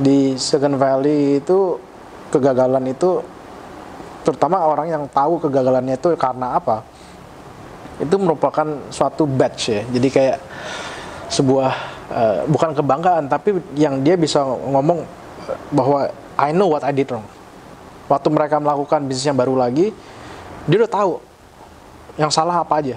Di Silicon Valley itu kegagalan itu terutama orang yang tahu kegagalannya itu karena apa? Itu merupakan suatu badge ya. Jadi kayak sebuah uh, bukan kebanggaan tapi yang dia bisa ngomong bahwa I know what I did wrong. Waktu mereka melakukan bisnis yang baru lagi dia udah tahu yang salah apa aja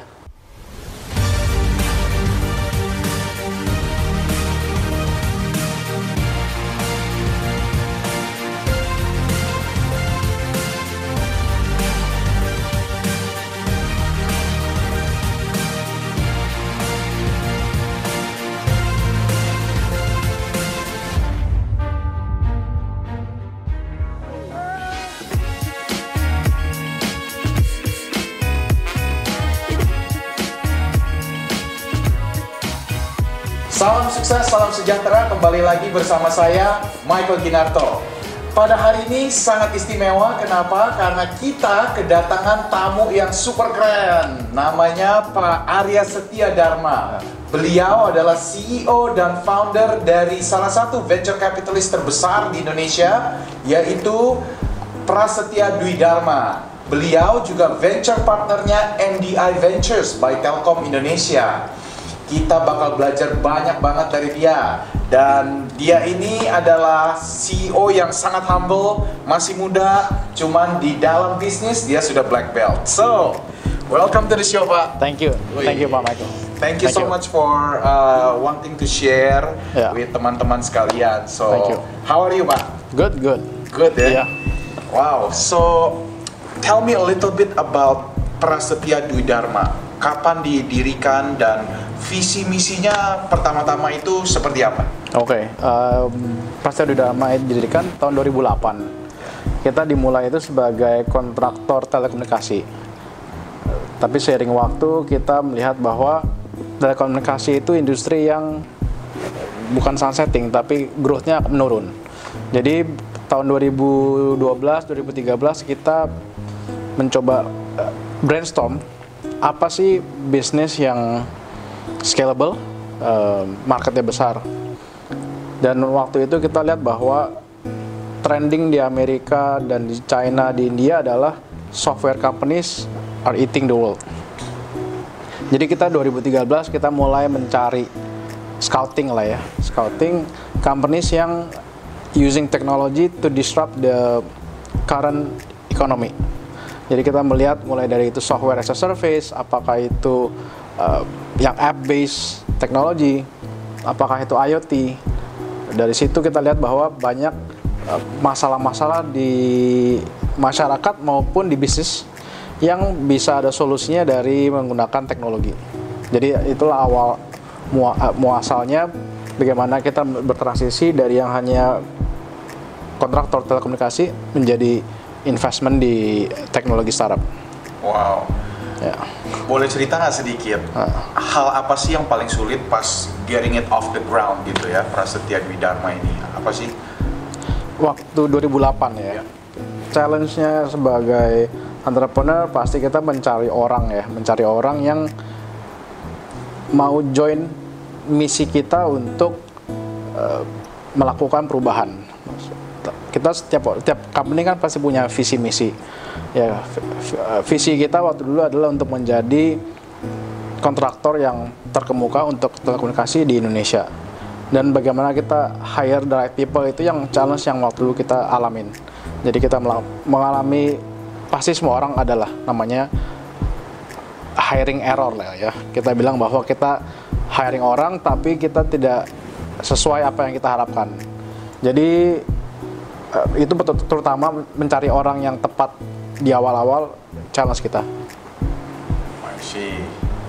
bersama saya, Michael Ginarto. Pada hari ini sangat istimewa. Kenapa? Karena kita kedatangan tamu yang super keren. Namanya Pak Arya Setia Dharma. Beliau adalah CEO dan founder dari salah satu venture capitalist terbesar di Indonesia, yaitu Prasetya Dwi Dharma. Beliau juga venture partnernya NDI Ventures by Telkom Indonesia kita bakal belajar banyak banget dari dia dan dia ini adalah CEO yang sangat humble masih muda cuman di dalam bisnis dia sudah black belt. So welcome to the show pak. Thank you. Thank you Pak Michael. Thank you Thank so you. much for uh, wanting to share Yeah. with teman-teman sekalian. So Thank you. how are you pak? Good good. Good ya Yeah. wow. So tell me a little bit about Prasetya Dwi Dharma. Kapan didirikan dan visi misinya pertama-tama itu seperti apa? Oke, um, Prasetya Dharma didirikan tahun 2008. Kita dimulai itu sebagai kontraktor telekomunikasi. Tapi seiring waktu kita melihat bahwa telekomunikasi itu industri yang bukan sunsetting tapi growth-nya menurun. Jadi tahun 2012-2013 kita mencoba uh, brainstorm apa sih bisnis yang scalable, uh, marketnya besar. Dan waktu itu kita lihat bahwa trending di Amerika dan di China, di India adalah software companies are eating the world. Jadi kita 2013 kita mulai mencari scouting lah ya, scouting companies yang using technology to disrupt the current economy. Jadi kita melihat mulai dari itu software as a service, apakah itu uh, yang app based technology, apakah itu IoT. Dari situ kita lihat bahwa banyak uh, masalah-masalah di masyarakat maupun di bisnis yang bisa ada solusinya dari menggunakan teknologi. Jadi itulah awal uh, muasalnya bagaimana kita bertransisi dari yang hanya kontraktor telekomunikasi menjadi investment di teknologi startup. Wow. Ya. Boleh cerita nggak sedikit hal apa sih yang paling sulit pas getting it off the ground gitu ya Prasetya Dwi Dharma ini? Apa sih? Waktu 2008 ya. Ya. Challenge-nya sebagai entrepreneur pasti kita mencari orang ya, mencari orang yang mau join misi kita untuk eh, melakukan perubahan. Kita setiap setiap company kan pasti punya visi misi. Ya, v- visi kita waktu dulu adalah untuk menjadi kontraktor yang terkemuka untuk telekomunikasi di Indonesia. Dan bagaimana kita hire the right people itu yang challenge yang waktu dulu kita alamin. Jadi kita mengalami pasti semua orang adalah namanya hiring error lah ya. Kita bilang bahwa kita hiring orang tapi kita tidak sesuai apa yang kita harapkan. Jadi eh, itu terutama mencari orang yang tepat di awal-awal challenge kita. Si,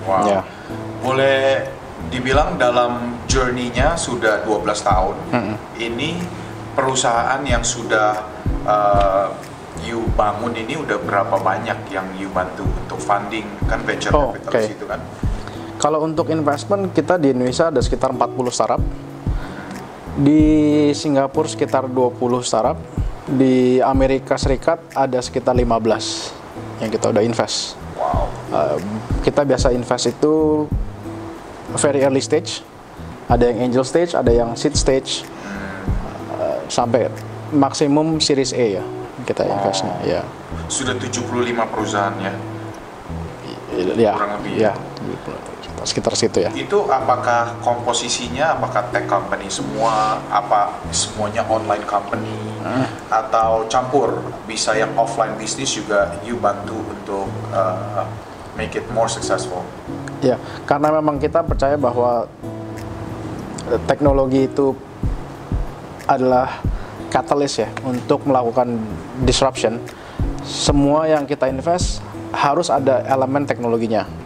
wow. Ya. Boleh dibilang dalam journey-nya sudah 12 tahun. Mm-mm. Ini perusahaan yang sudah uh, you bangun ini udah berapa banyak yang you bantu untuk funding kan venture Oh, capitalist oke. itu kan? Kalau untuk investment kita di Indonesia ada sekitar 40 startup. Di Singapura sekitar 20 startup. Di Amerika Serikat ada sekitar 15 yang kita udah invest. Wow. Uh, kita biasa invest itu very early stage. Ada yang angel stage, ada yang seed stage. Uh, sampai maksimum series A ya kita investnya. Ya. Sudah 75 perusahaan ya. Ya. Kurang lebih. Ya. Sekitar situ ya. Itu apakah komposisinya apakah tech company semua, apa semuanya online company atau campur bisa yang offline bisnis juga you bantu untuk uh, make it more successful. Ya, karena memang kita percaya bahwa eh, teknologi itu adalah katalis ya untuk melakukan disruption. Semua yang kita invest harus ada elemen teknologinya.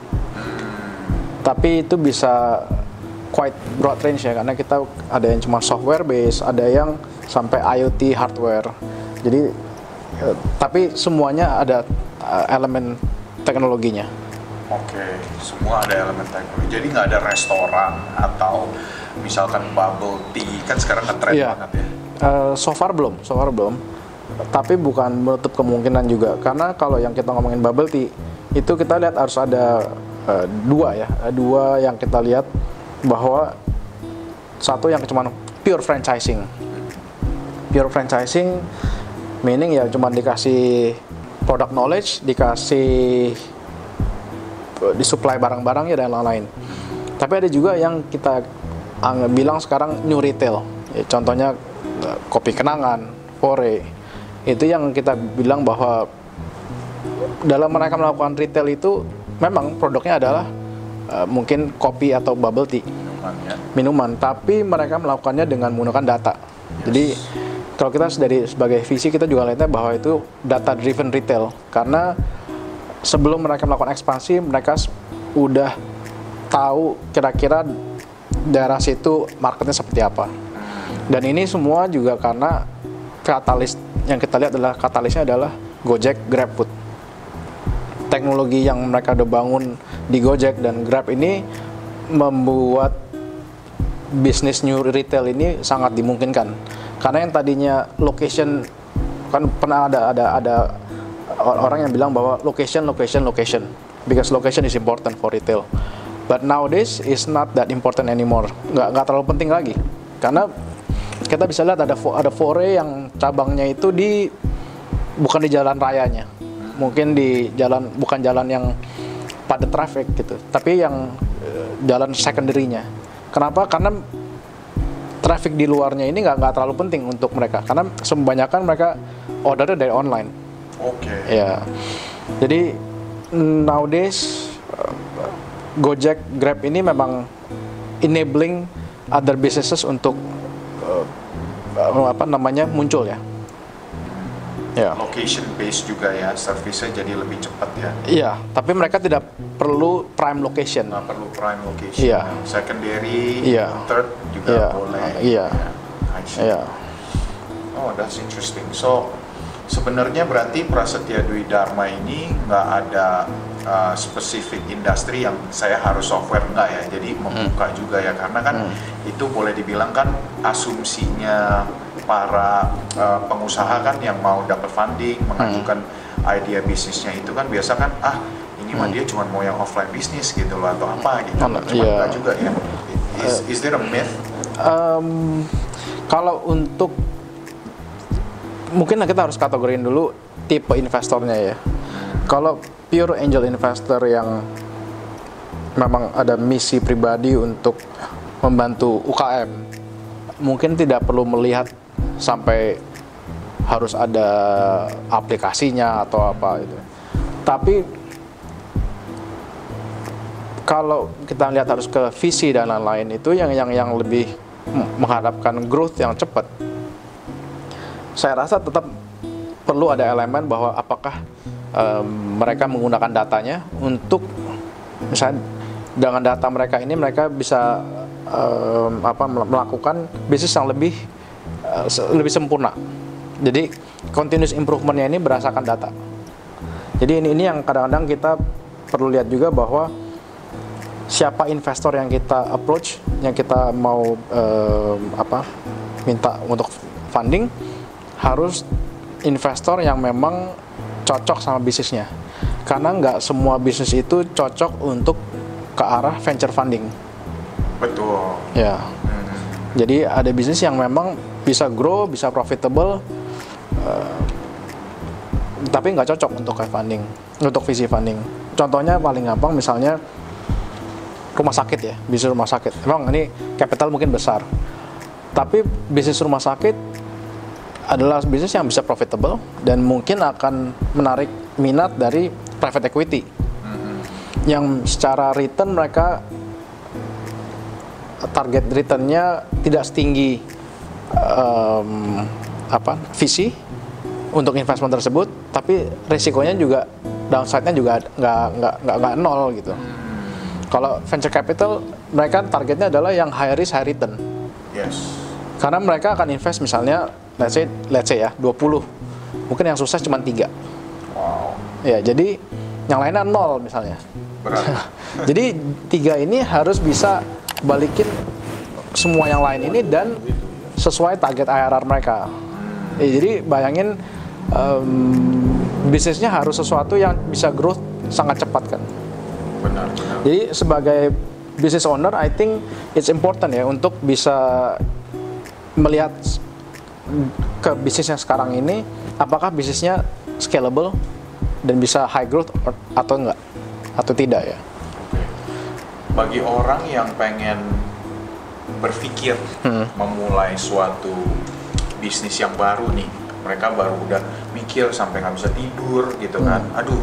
Tapi itu bisa quite broad range ya karena kita ada yang cuma software base, ada yang sampai IoT hardware. Jadi eh, tapi semuanya ada eh, elemen teknologinya. Oke, semua ada elemen teknologi. Jadi nggak ada restoran atau misalkan bubble tea kan sekarang ngetren Iya. banget ya. Eh, so far belum, so far belum. Tapi bukan menutup kemungkinan juga karena kalau yang kita ngomongin bubble tea itu kita lihat harus ada eh, dua ya, eh, dua yang kita lihat bahwa satu yang cuma pure franchising, pure franchising meaning ya cuma dikasih product knowledge, dikasih eh, disuplai barang-barangnya dan lain-lain. Tapi ada juga yang kita ang- bilang sekarang new retail. Ya, contohnya kopi kenangan, Fore. Itu yang kita bilang bahwa dalam mereka melakukan retail itu memang produknya adalah eh, mungkin kopi atau bubble tea Minuman ya. minuman, tapi mereka melakukannya dengan menggunakan data. Jadi kalau kita dari sebagai visi kita juga lihatnya bahwa itu data driven retail karena sebelum mereka melakukan ekspansi mereka udah tahu kira-kira daerah situ marketnya seperti apa. Dan ini semua juga karena katalis yang kita lihat adalah katalisnya adalah Gojek, GrabFood. Teknologi yang mereka udah bangun di Gojek dan Grab ini membuat bisnis new retail ini sangat dimungkinkan. Karena yang tadinya location kan pernah ada ada ada or- orang yang bilang bahwa location location location. Because location is important for retail. But nowadays is not that important anymore. Nggak nggak terlalu penting lagi. Karena kita bisa lihat ada ada fore yang cabangnya itu di bukan di jalan rayanya mungkin di jalan bukan jalan yang padat traffic gitu tapi yang eh, jalan secondary-nya. Kenapa? Karena traffic di luarnya ini nggak nggak terlalu penting untuk mereka. Karena kebanyakan mereka ordernya dari online. Oke. ya. Jadi nowadays eh, Gojek Grab ini memang enabling other businesses untuk eh, apa namanya muncul ya ya Location based juga ya, service-nya jadi lebih cepat ya. Iya, tapi mereka tidak perlu prime location. Nggak perlu prime location. Iya. Secondary, Iya. third juga Iya. boleh. Iya. I see. Iya. Oh, that's interesting. So, sebenarnya berarti Prasetya Dwi Dharma ini nggak ada uh, spesifik industri yang saya harus software enggak ya. Jadi membuka juga ya karena kan itu boleh dibilang kan asumsinya para uh, pengusaha kan yang mau dapat funding, mengajukan idea bisnisnya itu kan biasa kan ah ini mah dia cuma mau yang offline bisnis gitu loh atau apa gitu. Hmm. Cuma Iya. enggak juga ya. Is, is there a myth? Em, kalau untuk mungkin kita harus kategoriin dulu tipe investornya ya. Kalau pure angel investor yang memang ada misi pribadi untuk membantu UKM, mungkin tidak perlu melihat sampai harus ada aplikasinya atau apa itu. Tapi kalau kita lihat harus ke visi dan lain-lain itu yang yang yang lebih mengharapkan growth yang cepat. Saya rasa tetap perlu ada elemen bahwa apakah em, mereka menggunakan datanya untuk Misalnya dengan data mereka ini mereka bisa em, apa mel- melakukan bisnis yang lebih lebih sempurna. Jadi continuous improvementnya ini berdasarkan data. Jadi ini ini yang kadang-kadang kita perlu lihat juga bahwa siapa investor yang kita approach, yang kita mau em, apa minta untuk funding harus investor yang memang cocok sama bisnisnya. Karena nggak semua bisnis itu cocok untuk ke arah venture funding. Betul. Ya. Hmm. Jadi ada bisnis yang memang bisa grow, bisa profitable, eh, tapi nggak cocok untuk funding, untuk visi funding. Contohnya paling gampang misalnya rumah sakit ya, bisnis rumah sakit. Emang ini capital mungkin besar, tapi bisnis rumah sakit adalah bisnis yang bisa profitable dan mungkin akan menarik minat dari private equity yang secara return mereka target returnnya tidak setinggi em, apa visi untuk investment tersebut, tapi risikonya juga downside-nya juga nggak nggak nggak nggak nol gitu. Kalau venture capital mereka targetnya adalah yang high risk high return. Yes. Karena mereka akan invest misalnya let's say let's say ya 20. Mungkin yang sukses cuma tiga. Wow. Ya, jadi yang lainnya nol misalnya. Jadi tiga ini harus bisa balikin semua yang lain ini dan sesuai target IRR mereka. Eh, jadi bayangin em, bisnisnya harus sesuatu yang bisa growth sangat cepat kan. Benar. Benar. Jadi sebagai business owner, I think it's important ya untuk bisa melihat ke bisnis yang sekarang ini, apakah bisnisnya scalable dan bisa high growth or- atau enggak atau tidak ya. Oke. Bagi orang yang pengen berpikir memulai suatu bisnis yang baru nih, mereka baru udah mikir sampai nggak bisa tidur gitu kan. Aduh,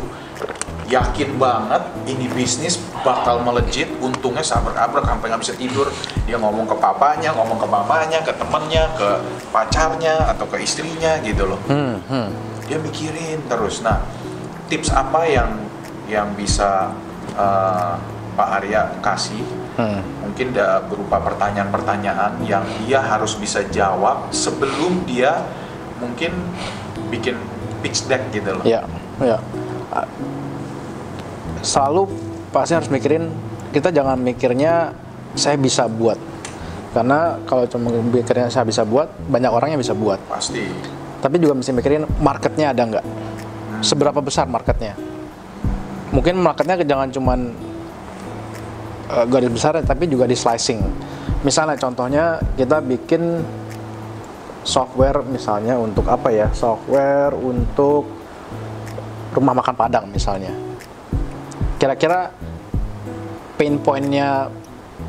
yakin banget ini bisnis bakal melejit, untungnya sabrak-abrak sampai nggak bisa tidur. Dia ngomong ke papanya, ngomong ke mamanya, ke temennya, ke pacarnya atau ke istrinya gitu loh Hmm, hmm. dia mikirin terus. Nah, tips apa yang yang bisa eh, Pak Arya kasih? Hmm. Mungkin da, berupa pertanyaan-pertanyaan yang dia harus bisa jawab sebelum dia mungkin bikin pitch deck gitu loh. Ya, ya. Ah, Selalu pasti harus mikirin kita jangan mikirnya saya bisa buat. Karena kalau cuma mikirnya saya bisa buat, banyak orang yang bisa buat. Pasti. Tapi juga mesti mikirin marketnya ada nggak? Seberapa besar marketnya? Mungkin marketnya jangan cuman uh, garis besar, tapi juga di slicing. Misalnya contohnya kita bikin software misalnya untuk apa ya? Software untuk rumah makan Padang misalnya. Kira-kira pain pointnya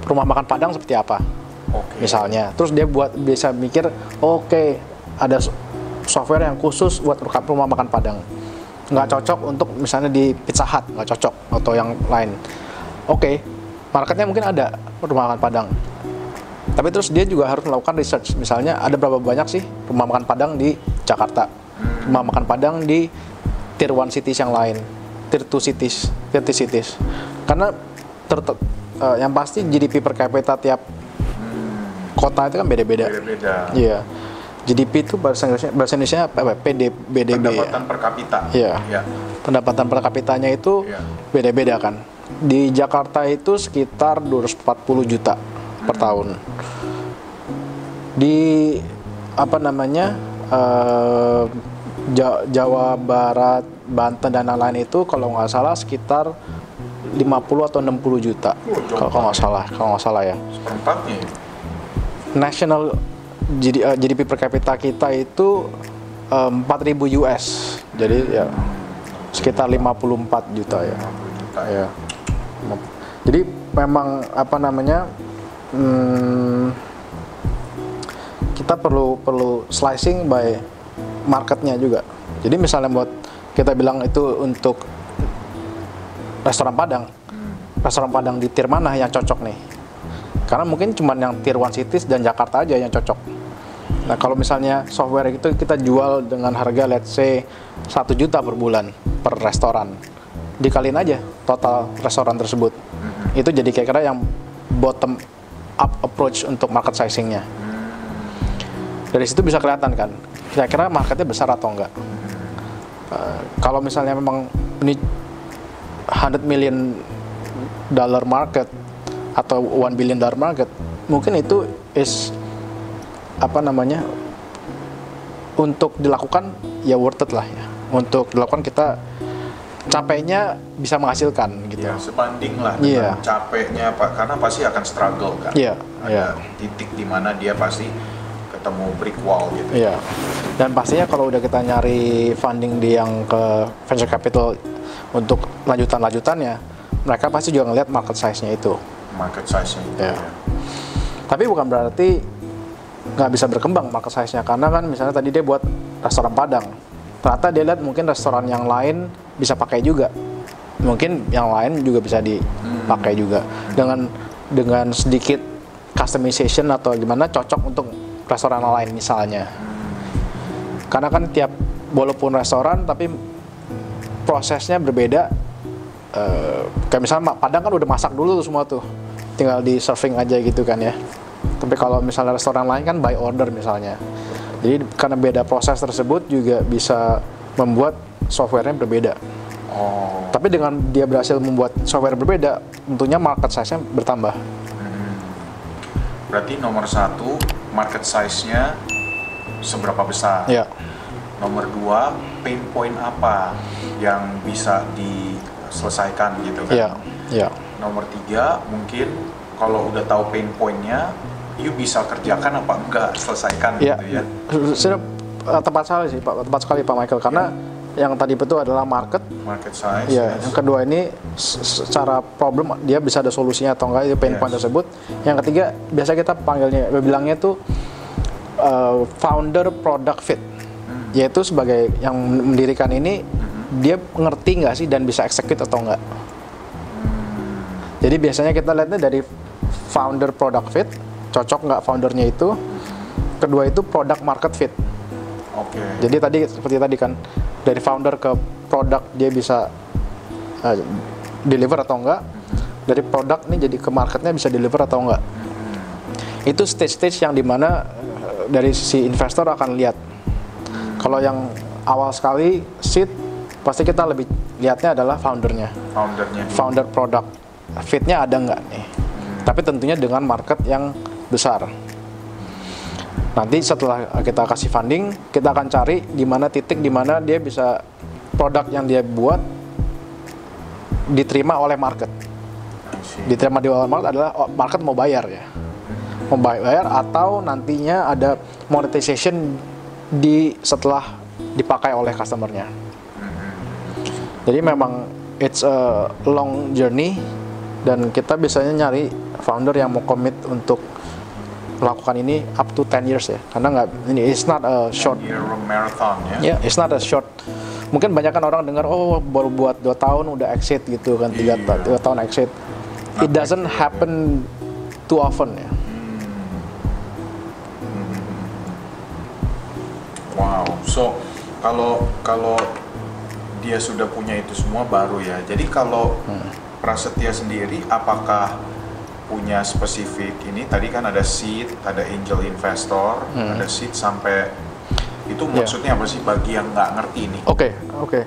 rumah makan Padang seperti apa? Oke. misalnya terus dia buat bisa mikir oke ada s- software yang khusus buat rumah makan padang nggak cocok untuk misalnya di Pizza Hut nggak cocok atau yang lain oke marketnya mungkin ada rumah makan padang tapi terus dia juga harus melakukan research misalnya ada berapa banyak sih rumah makan padang di Jakarta rumah makan padang di tier 1 cities yang lain tier 2 cities tier 3 cities karena ter- eh, yang pasti GDP per kapita tiap kota itu kan beda-beda. Iya. GDP itu bahasa Inggrisnya bahasa Indonesia apa? PD, BDB ya. Pendapatan per kapita. Iya. Ya. Pendapatan per kapitanya itu Iya. beda-beda kan. Di Jakarta itu sekitar 240 juta per tahun. Di apa namanya? eh, Ja- Jawa Barat, Banten dan lain-lain itu kalau nggak salah sekitar 50 atau 60 juta. Oh, Kalau nggak salah, kalau nggak salah ya. Ya? national GD, eh, GDP per kapita kita itu eh, 4000 US. Jadi ya sekitar 54 juta ya. 50 juta. Ya. Jadi memang apa namanya? hmm, kita perlu perlu slicing by marketnya juga. Jadi misalnya buat kita bilang itu untuk restoran Padang, restoran Padang di tier mana yang cocok nih? Karena mungkin cuma yang tier 1 cities dan Jakarta aja yang cocok. Nah kalau misalnya software itu kita jual dengan harga let's say 1 juta per bulan per restoran. Dikaliin aja total restoran tersebut. Itu jadi kira-kira yang bottom up approach untuk market sizingnya. Dari situ bisa kelihatan kan, kira-kira marketnya besar atau enggak. Uh, kalau misalnya memang ini 100 million dollar market atau 1 billion dollar market, mungkin itu is apa namanya untuk dilakukan ya worth it lah ya. Untuk dilakukan kita capeknya bisa menghasilkan gitu. Ya, sebanding lah dengan capeknya Pak karena pasti akan struggle kan. Iya, Ada iya. titik di mana dia pasti ketemu brick wall gitu. Iya. Dan pastinya kalau udah kita nyari funding di yang ke venture capital untuk lanjutan-lanjutannya, mereka pasti juga ngelihat market size-nya itu. Market size-nya itu. Iya. ya. Tapi bukan berarti nggak bisa berkembang market size-nya karena kan misalnya tadi dia buat restoran Padang. Ternyata dia lihat mungkin restoran yang lain bisa pakai juga. Mungkin yang lain juga bisa dipakai juga dengan dengan sedikit customization atau gimana cocok untuk restoran lain misalnya. Karena kan tiap walaupun restoran tapi prosesnya berbeda. Eh, kayak misalnya Padang kan udah masak dulu tuh semua tuh, tinggal di serving aja gitu kan ya. Tapi kalau misalnya restoran lain kan by order misalnya. Jadi karena beda proses tersebut juga bisa membuat softwarenya berbeda. Oh, Tapi dengan dia berhasil membuat software berbeda, tentunya market size-nya bertambah. berarti nomor satu market size-nya seberapa besar? Ya, Nomor dua pain point apa yang bisa diselesaikan gitu kan? ya, ya. Nomor tiga mungkin kalau udah tahu pain point-nya, you bisa kerjakan apa enggak selesaikan Ya, gitu ya. sudah eh, tepat sekali sih Pak, tepat sekali Pak Michael karena yang tadi itu adalah market Market size. Ya, yes. yang kedua ini secara problem dia bisa ada solusinya atau enggak itu pain point Yes. tersebut. Yang ketiga biasa kita panggilnya bilangnya itu uh, founder product fit. Hmm. Yaitu sebagai yang mendirikan ini dia ngerti nggak sih dan bisa execute atau enggak. Hmm. Jadi biasanya kita lihatnya dari founder product fit, cocok nggak foundernya itu. Kedua itu product market fit. Oke. Jadi tadi seperti tadi kan dari founder ke produk dia bisa uh, deliver atau enggak. Dari produk ini jadi ke marketnya bisa deliver atau enggak. Itu stage-stage yang di mana uh, dari si investor akan lihat. Kalau yang awal sekali seed pasti kita lebih lihatnya adalah foundernya, Foundernya founder produk fitnya ada nggak nih. Tapi tentunya dengan market yang besar. Nanti setelah kita kasih funding, kita akan cari di mana titik di mana dia bisa produk yang dia buat diterima oleh market. Diterima di oleh market adalah oh, market mau bayar ya. Mau bayar atau nantinya ada monetization di setelah dipakai oleh customernya. Jadi memang it's a long journey dan kita biasanya nyari founder yang mau commit untuk melakukan ini up to 10 years ya karena nggak ini it's not a short marathon ya. ya it's not a short mungkin banyak kan orang dengar oh baru buat dua tahun udah exit gitu kan tiga, tiga tahun exit it doesn't happen too often ya Wow. So kalau kalau dia sudah punya itu semua baru ya. Jadi kalau Hmm. Prasetya sendiri apakah punya spesifik ini tadi kan ada seed, ada angel investor, ada seed sampai itu Hmm. Ya. maksudnya apa sih bagi yang nggak ngerti ini? Oke, oke.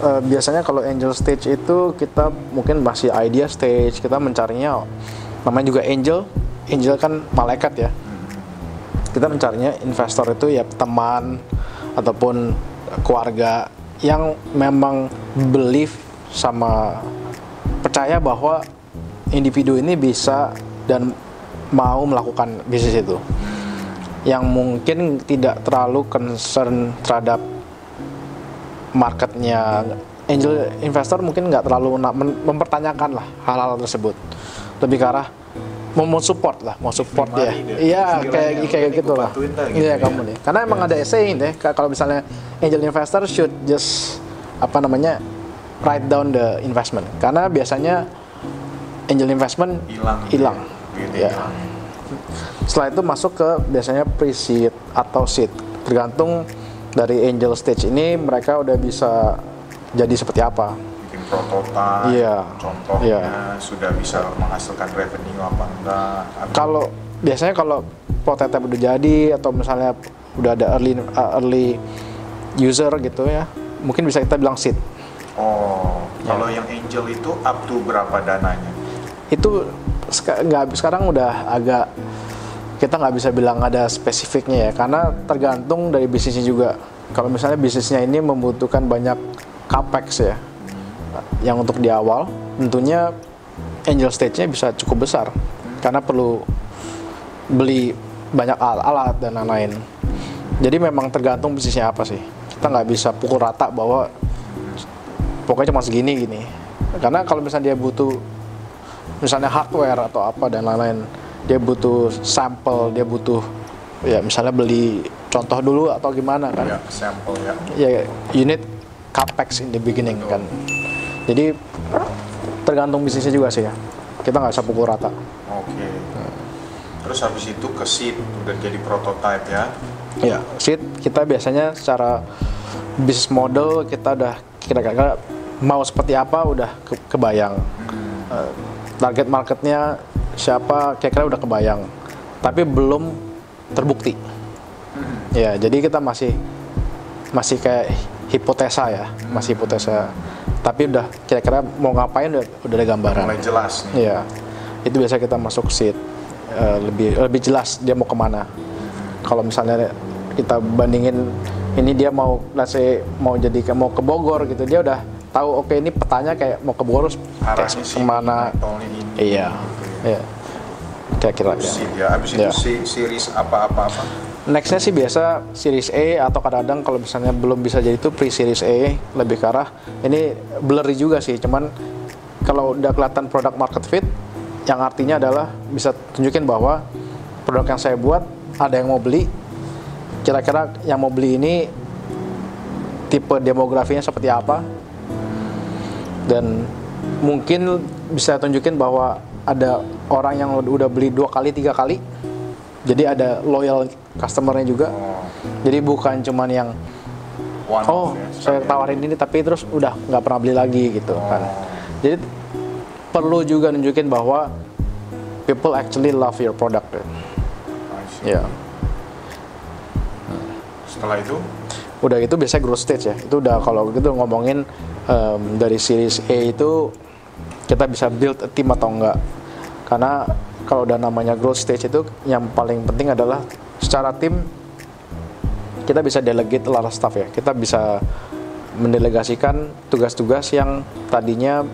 Eh, biasanya kalau angel stage itu kita mungkin masih idea stage, kita mencarinya namanya juga angel. Angel kan malaikat ya. Kita mencarinya investor itu ya teman ataupun keluarga yang memang believe sama percaya bahwa individu ini bisa dan mau melakukan bisnis itu. Yang mungkin tidak terlalu concern terhadap marketnya. Angel investor mungkin nggak terlalu mempertanyakan lah hal-hal tersebut. Lebih ke arah mau mau support lah mau support deh. iya kayak kayak gitu lah. gitu. Iya ya. kamu nih. Karena emang ada saying deh ka- kalau misalnya angel investor should just apa namanya write down the investment. Karena biasanya angel investment Hilang. hilang Gitu, ya hilang. setelah itu masuk ke biasanya pre-seed atau seed tergantung dari angel stage ini mereka udah bisa jadi seperti apa Bikin prototipe, Iya. contohnya Iya. sudah bisa menghasilkan revenue apa enggak? Kalau biasanya kalau prototype udah jadi atau misalnya udah ada early uh, early user gitu ya, mungkin bisa kita bilang seed. Oh, Ya. kalau yang angel itu up to berapa dananya? Itu nggak sekarang udah agak kita nggak bisa bilang ada spesifiknya ya, karena tergantung dari bisnisnya juga. Kalau misalnya bisnisnya ini membutuhkan banyak capex ya, yang untuk di awal, tentunya angel stage-nya bisa cukup besar karena perlu beli banyak al- alat dan lain-lain. Jadi memang tergantung bisnisnya apa sih. Kita nggak bisa pukul rata bahwa pokoknya cuma segini gini. Karena kalau misalnya dia butuh misalnya hardware atau apa dan lain-lain, dia butuh sampel, dia butuh ya misalnya beli contoh dulu atau gimana kan? Ya, sampel ya. ya unit capex in the beginning kan. Jadi tergantung bisnisnya juga sih ya. Kita nggak bisa pukul rata. Oke. Terus habis itu ke seed udah jadi prototype ya. ya seed kita biasanya secara bisnis model kita udah kira-kira mau seperti apa udah ke- kebayang. Eh, target marketnya siapa kira-kira udah kebayang. Tapi belum terbukti. Ya jadi kita masih masih kayak hipotesa ya masih hipotesa. Tapi udah kira-kira mau ngapain udah, udah ada gambaran. Mulai jelas nih. Iya, itu biasa kita masuk seat Eh, lebih lebih jelas dia mau ke mana. Kalau misalnya kita bandingin ini dia mau, say, mau jadi mau ke Bogor gitu, dia udah tahu oke ini petanya kayak mau ke Arahnya kayak ke mana. Iya, iya. Kira-kira ya. Seed ya. Habis itu Ya. si- series apa-apa apa. Nextnya sih biasa series A atau kadang-kadang kalau misalnya belum bisa jadi itu pre series A lebih ke arah ini blurry juga sih cuman kalau udah kelihatan produk market fit yang artinya adalah bisa tunjukin bahwa produk yang saya buat ada yang mau beli kira-kira yang mau beli ini tipe demografinya seperti apa dan mungkin bisa tunjukin bahwa ada orang yang udah beli dua kali tiga kali. Jadi ada loyal customernya juga. Oh, jadi bukan cuman yang one oh ya. saya tawarin ini tapi terus udah nggak pernah beli lagi gitu kan. Oh. jadi perlu juga nunjukin bahwa people actually love your product. Ya. Setelah itu? Udah itu biasanya growth stage ya. Itu udah kalau gitu ngomongin em, dari series A itu kita bisa build a team atau enggak. Karena kalau udah namanya growth stage itu yang paling penting adalah secara tim kita bisa delegate a lot of stuff ya. Kita bisa mendelegasikan tugas-tugas yang tadinya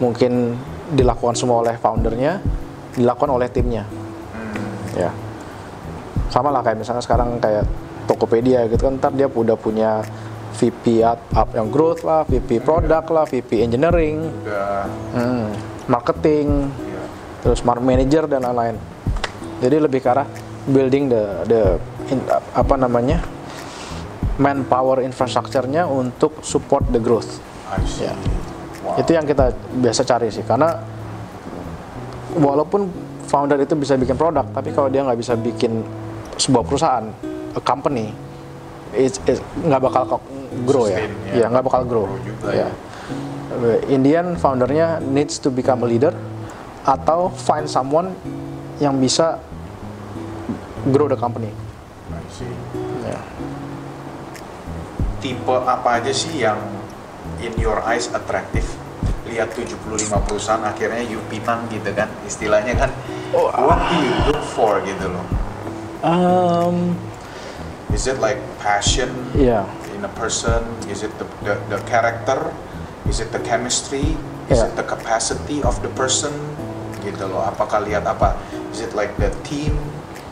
mungkin dilakukan semua oleh foundernya dilakukan oleh timnya. Ya. Sama lah kayak misalnya sekarang kayak Tokopedia gitu kan ntar dia udah punya VP up, up yang growth lah, VP product lah, VP engineering, udah hmm, marketing, terus market manager dan lain-lain. Jadi lebih ke arah building the the in- apa namanya manpower infrastructure-nya untuk support the growth. Ya. Wow. Itu yang kita biasa cari sih karena walaupun founder itu bisa bikin produk, tapi kalau dia nggak bisa bikin sebuah perusahaan, a company, nggak bakal kok grow ya, ya. ya nggak bakal grow. Grow juga ya. ya. Indian foundernya needs to become a leader atau find someone yang bisa grow the company. I see. Ya. tipe apa aja sih yang in your eyes atraktif lihat 75 perusahaan akhirnya you pinang gitu kan istilahnya kan Oh, what do you look for gitu loh Um, is it like passion ya. In a person is it the, the, the character is it the chemistry is Yeah. it the capacity of the person gitu loh apakah lihat apa is it like the team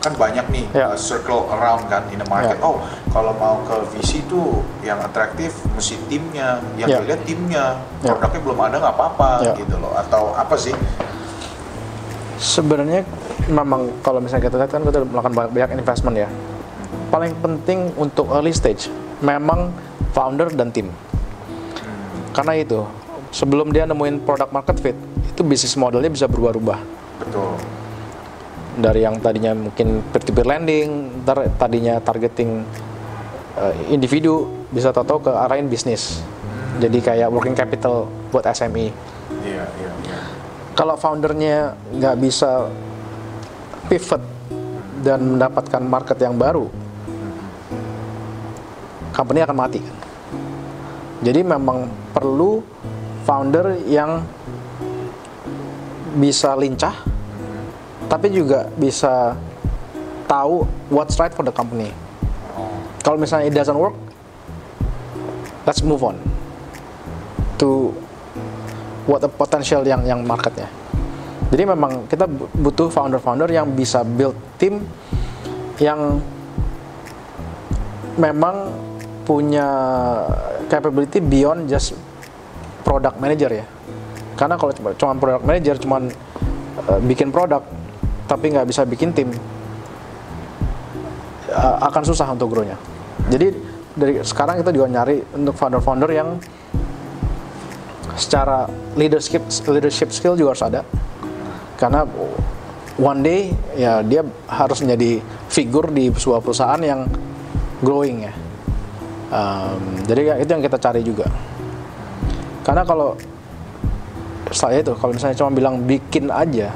kan banyak nih Yeah. uh, circle around kan in the market Yeah. oh kalau mau ke VC tuh yang atraktif mesti timnya yang Yeah. dilihat timnya Yeah. produknya belum ada nggak apa-apa Yeah. gitu loh atau apa sih Sebenarnya memang kalau misalnya kita lihat kan kita melakukan banyak, banyak investment ya. Paling penting untuk early stage memang founder dan tim. Karena itu sebelum dia nemuin product market fit itu bisnis modelnya bisa berubah-ubah. betul Dari yang tadinya mungkin peer-to-peer lending, ntar tadinya targeting eh, individu bisa tahu ke arahin bisnis. Jadi kayak working capital buat SME. Iya, iya, iya. Kalau foundernya nggak bisa pivot dan mendapatkan market yang baru, company akan mati. Jadi memang perlu founder yang bisa lincah, tapi juga bisa tahu what's right for the company. Kalau misalnya it doesn't work, let's move on to what the potential yang yang marketnya. Jadi memang kita bu- butuh founder-founder yang bisa build tim yang memang punya capability beyond just product manager ya. Karena kalau cuma cuma product manager cuman uh, bikin produk tapi nggak bisa bikin tim uh, akan susah untuk grow-nya. Jadi dari sekarang kita juga nyari untuk founder-founder yang secara leadership leadership skill juga harus ada. Karena one day ya dia harus menjadi figur di sebuah perusahaan yang growing ya. Um, jadi itu yang kita cari juga. Karena kalau saya itu kalau misalnya cuma bilang bikin aja,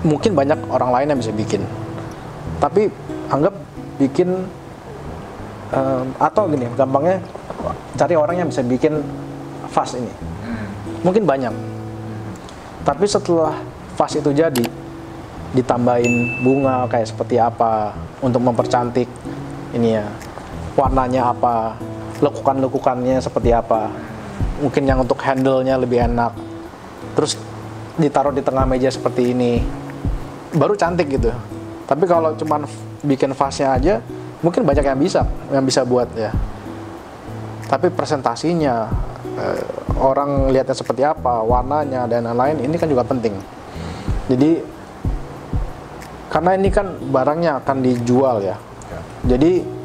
mungkin banyak orang lain yang bisa bikin. Tapi anggap bikin um, atau gini, gampangnya cari orang yang bisa bikin fast ini. Mungkin banyak. Tapi setelah fast itu jadi, ditambahin bunga kayak seperti apa untuk mempercantik ini ya warnanya apa lekukan-lekukannya seperti apa. Mungkin yang untuk handle-nya lebih enak. Terus ditaruh di tengah meja seperti ini. Baru cantik gitu. Tapi kalau cuman bikin fast-nya aja mungkin banyak yang bisa yang bisa buat ya. Tapi presentasinya eh, orang lihatnya seperti apa warnanya dan lain-lain ini kan juga penting. Jadi karena ini kan barangnya akan dijual ya. Jadi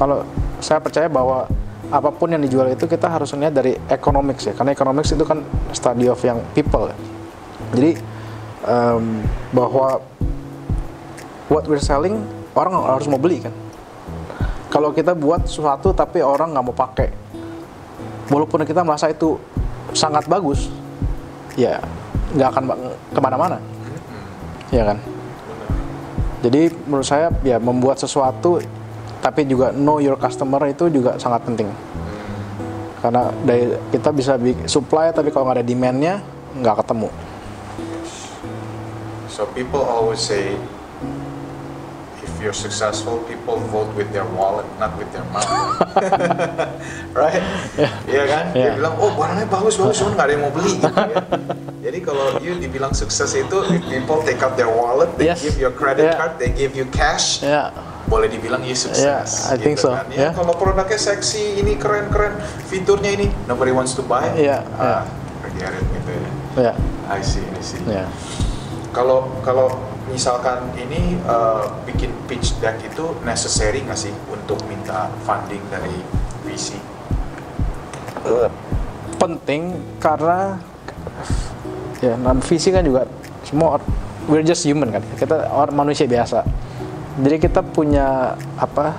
kalau saya percaya bahwa apa pun yang dijual itu kita harus lihat dari economics ya. Karena economics itu kan study of yang people ya. jadi em, bahwa what we're selling orang harus mau beli kan? Kalau kita buat sesuatu tapi orang nggak mau pakai walaupun kita merasa itu sangat bagus ya nggak akan ke mana-mana. Ya kan? Jadi menurut saya ya membuat sesuatu tapi juga know your customer itu juga sangat penting karena dari kita bisa bi- supply tapi kalau nggak ada demandnya nggak ketemu So people always say, if you're successful, people vote with their wallet, not with their mouth. right? Iya kan? Dia Yeah. bilang, oh barangnya bagus, bagus, cuman nggak ada yang mau beli. Gitu, ya. Jadi kalau you dibilang sukses itu, if people take out their wallet, they Yes. give you a credit Yeah. card, they give you cash, ya boleh dibilang you sukses. Yeah, I think so, Kan? Ya, yeah. Kalau produknya seksi, ini keren-keren, fiturnya ini, nobody wants to buy. Yeah, ah, it gitu ya. ya I see, I see. ya Kalau kalau misalkan ini uh, bikin pitch deck itu necessary nggak sih untuk minta funding dari VC? penting karena ya non visi kan juga semua we're just human kan kita orang manusia biasa jadi kita punya apa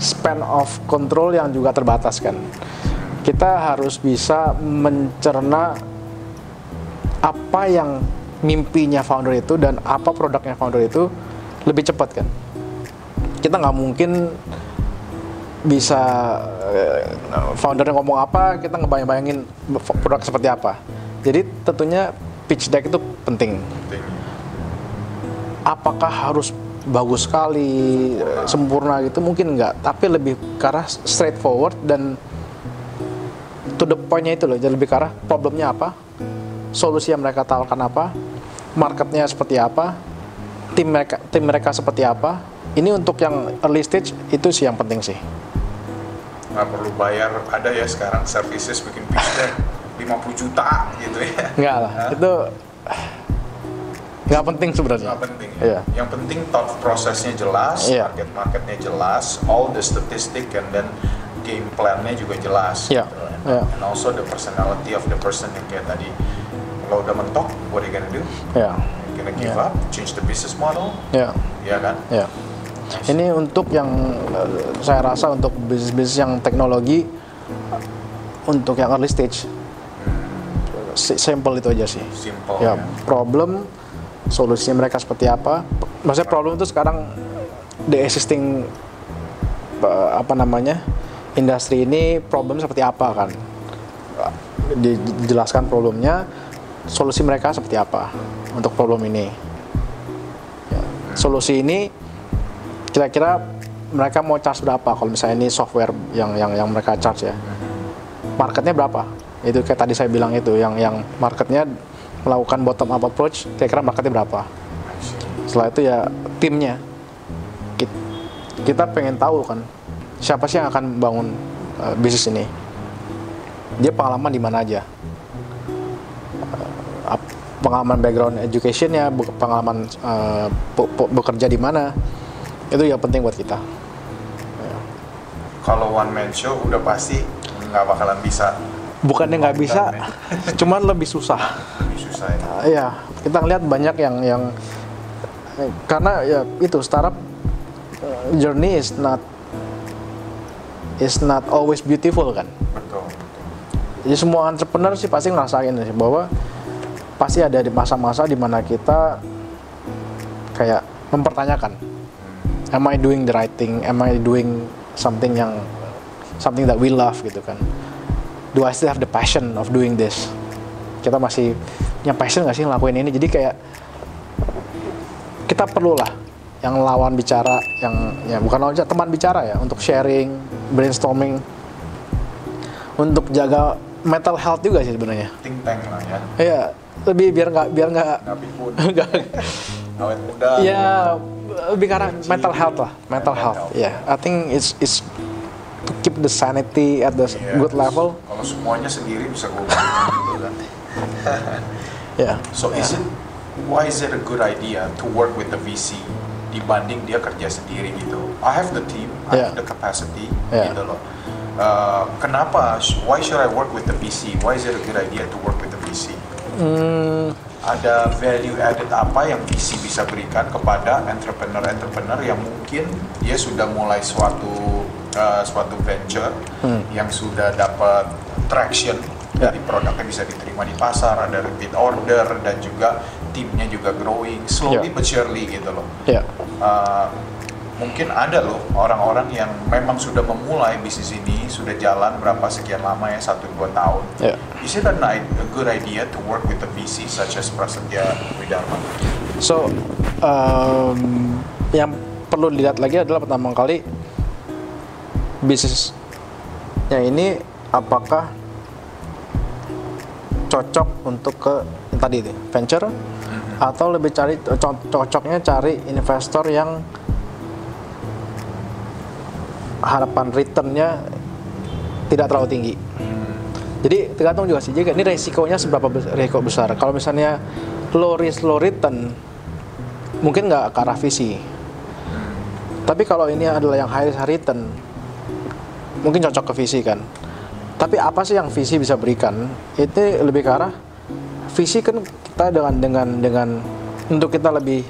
span of control yang juga terbatas kan. Kita harus bisa mencerna apa yang mimpinya founder itu dan apa produknya founder itu lebih cepat kan. Kita nggak mungkin bisa eh, foundernya ngomong apa kita ngebayang-bayangin produk seperti apa. Jadi tentunya pitch deck itu Penting. apakah harus bagus sekali sempurna gitu mungkin enggak tapi lebih ke arah straightforward dan to the point-nya itu loh jadi lebih ke arah problemnya apa solusi yang mereka tawarkan apa marketnya seperti apa tim mereka tim mereka seperti apa ini untuk yang early stage itu sih yang penting sih Nggak perlu bayar, ada ya sekarang services bikin pitch deck 50 juta gitu ya. enggak lah Hah? itu nggak penting sebenarnya Nggak penting. ya. Iya. Yang penting thought prosesnya jelas, Iya. target marketnya jelas, all the statistic and then game plan-nya juga jelas. Iya. gitu. And, Iya. and also the personality of the person yang kayak tadi. Kalau udah mentok, what are you gonna do? ya You gonna give Iya. up, change the business model, ya ya kan? Ya. Ini untuk yang eh, saya rasa untuk bisnis-bisnis yang teknologi untuk yang early stage Si- simple itu aja sih Simple. ya problem solusinya mereka seperti apa. Maksudnya problem itu sekarang the existing eh, apa namanya industri ini problem seperti apa kan? Di- dijelaskan problemnya solusi mereka seperti apa untuk problem ini? Ya, solusi ini kira-kira mereka mau charge berapa kalau misalnya ini software yang yang yang mereka charge ya? Marketnya berapa? Itu kayak tadi saya bilang itu yang yang marketnya melakukan bottom up approach kira-kira marketnya berapa? Setelah itu ya timnya. Kit- kita pengen tahu kan siapa sih yang akan bangun uh, bisnis ini? Dia pengalaman di mana aja? Ap- pengalaman background educationnya pengalaman uh, bekerja di mana? Itu yang penting buat kita. Kalau one man show udah pasti nggak bakalan bisa bukannya nggak bisa cuman lebih susah lebih susah ya. Uh, Iya, kita ngeliat banyak yang yang karena ya itu startup uh, journey is not is not always beautiful kan. Betul. betul. Jadi semua entrepreneur sih pasti ngerasain sih bahwa pasti ada di masa-masa di mana kita kayak mempertanyakan, am I doing the right thing? Am I doing something yang something that we love gitu kan? Do I still have the passion of doing this? Kita masih punya passion nggak sih ngelakuin ini? Jadi kayak kita perlu lah yang lawan bicara, yang ya bukan lawan bicara, teman bicara ya untuk sharing, brainstorming, untuk jaga mental health juga sih sebenarnya. Think tank lah ya. Iya, lebih biar nggak biar nggak Nggak Awet muda. ya lebih karena mental health lah mental health health. ya I think it's it's to keep the sanity at the Yes. good level Kalau semuanya sendiri bisa gue gitu kan. ya So is it why is it a good idea to work with the VC dibanding dia kerja sendiri gitu? I have the team, I Yeah. have the capacity Yeah. gitu loh. Uh, kenapa? Why should I work with the VC? Why is it a good idea to work with the VC? hmm, Ada value added apa yang VC bisa berikan kepada entrepreneur-entrepreneur yang mungkin dia sudah mulai suatu uh, suatu venture Hmm. yang sudah dapat traction Ya. jadi produknya bisa diterima di pasar, ada repeat order dan juga timnya juga growing slowly Ya. but surely gitu loh. ya Uh, mungkin ada loh orang-orang yang memang sudah memulai bisnis ini sudah jalan berapa sekian lama ya satu dua tahun. ya Is it a, a good idea to work with a VC such as Prasetya Widharma? so um, yang perlu dilihat lagi adalah pertama kali bisnisnya ini apakah cocok untuk ke tadi itu venture atau lebih cari co- cocoknya cari investor yang harapan returnnya tidak terlalu tinggi. Jadi tergantung juga sih. Jadi ini resikonya seberapa resiko besar. Kalau misalnya low risk low return, mungkin nggak ke arah visi. Tapi kalau ini adalah yang high risk high return, mungkin cocok ke visi kan. Tapi apa sih yang visi bisa berikan? Itu lebih ke arah visi kan kita dengan dengan dengan untuk kita lebih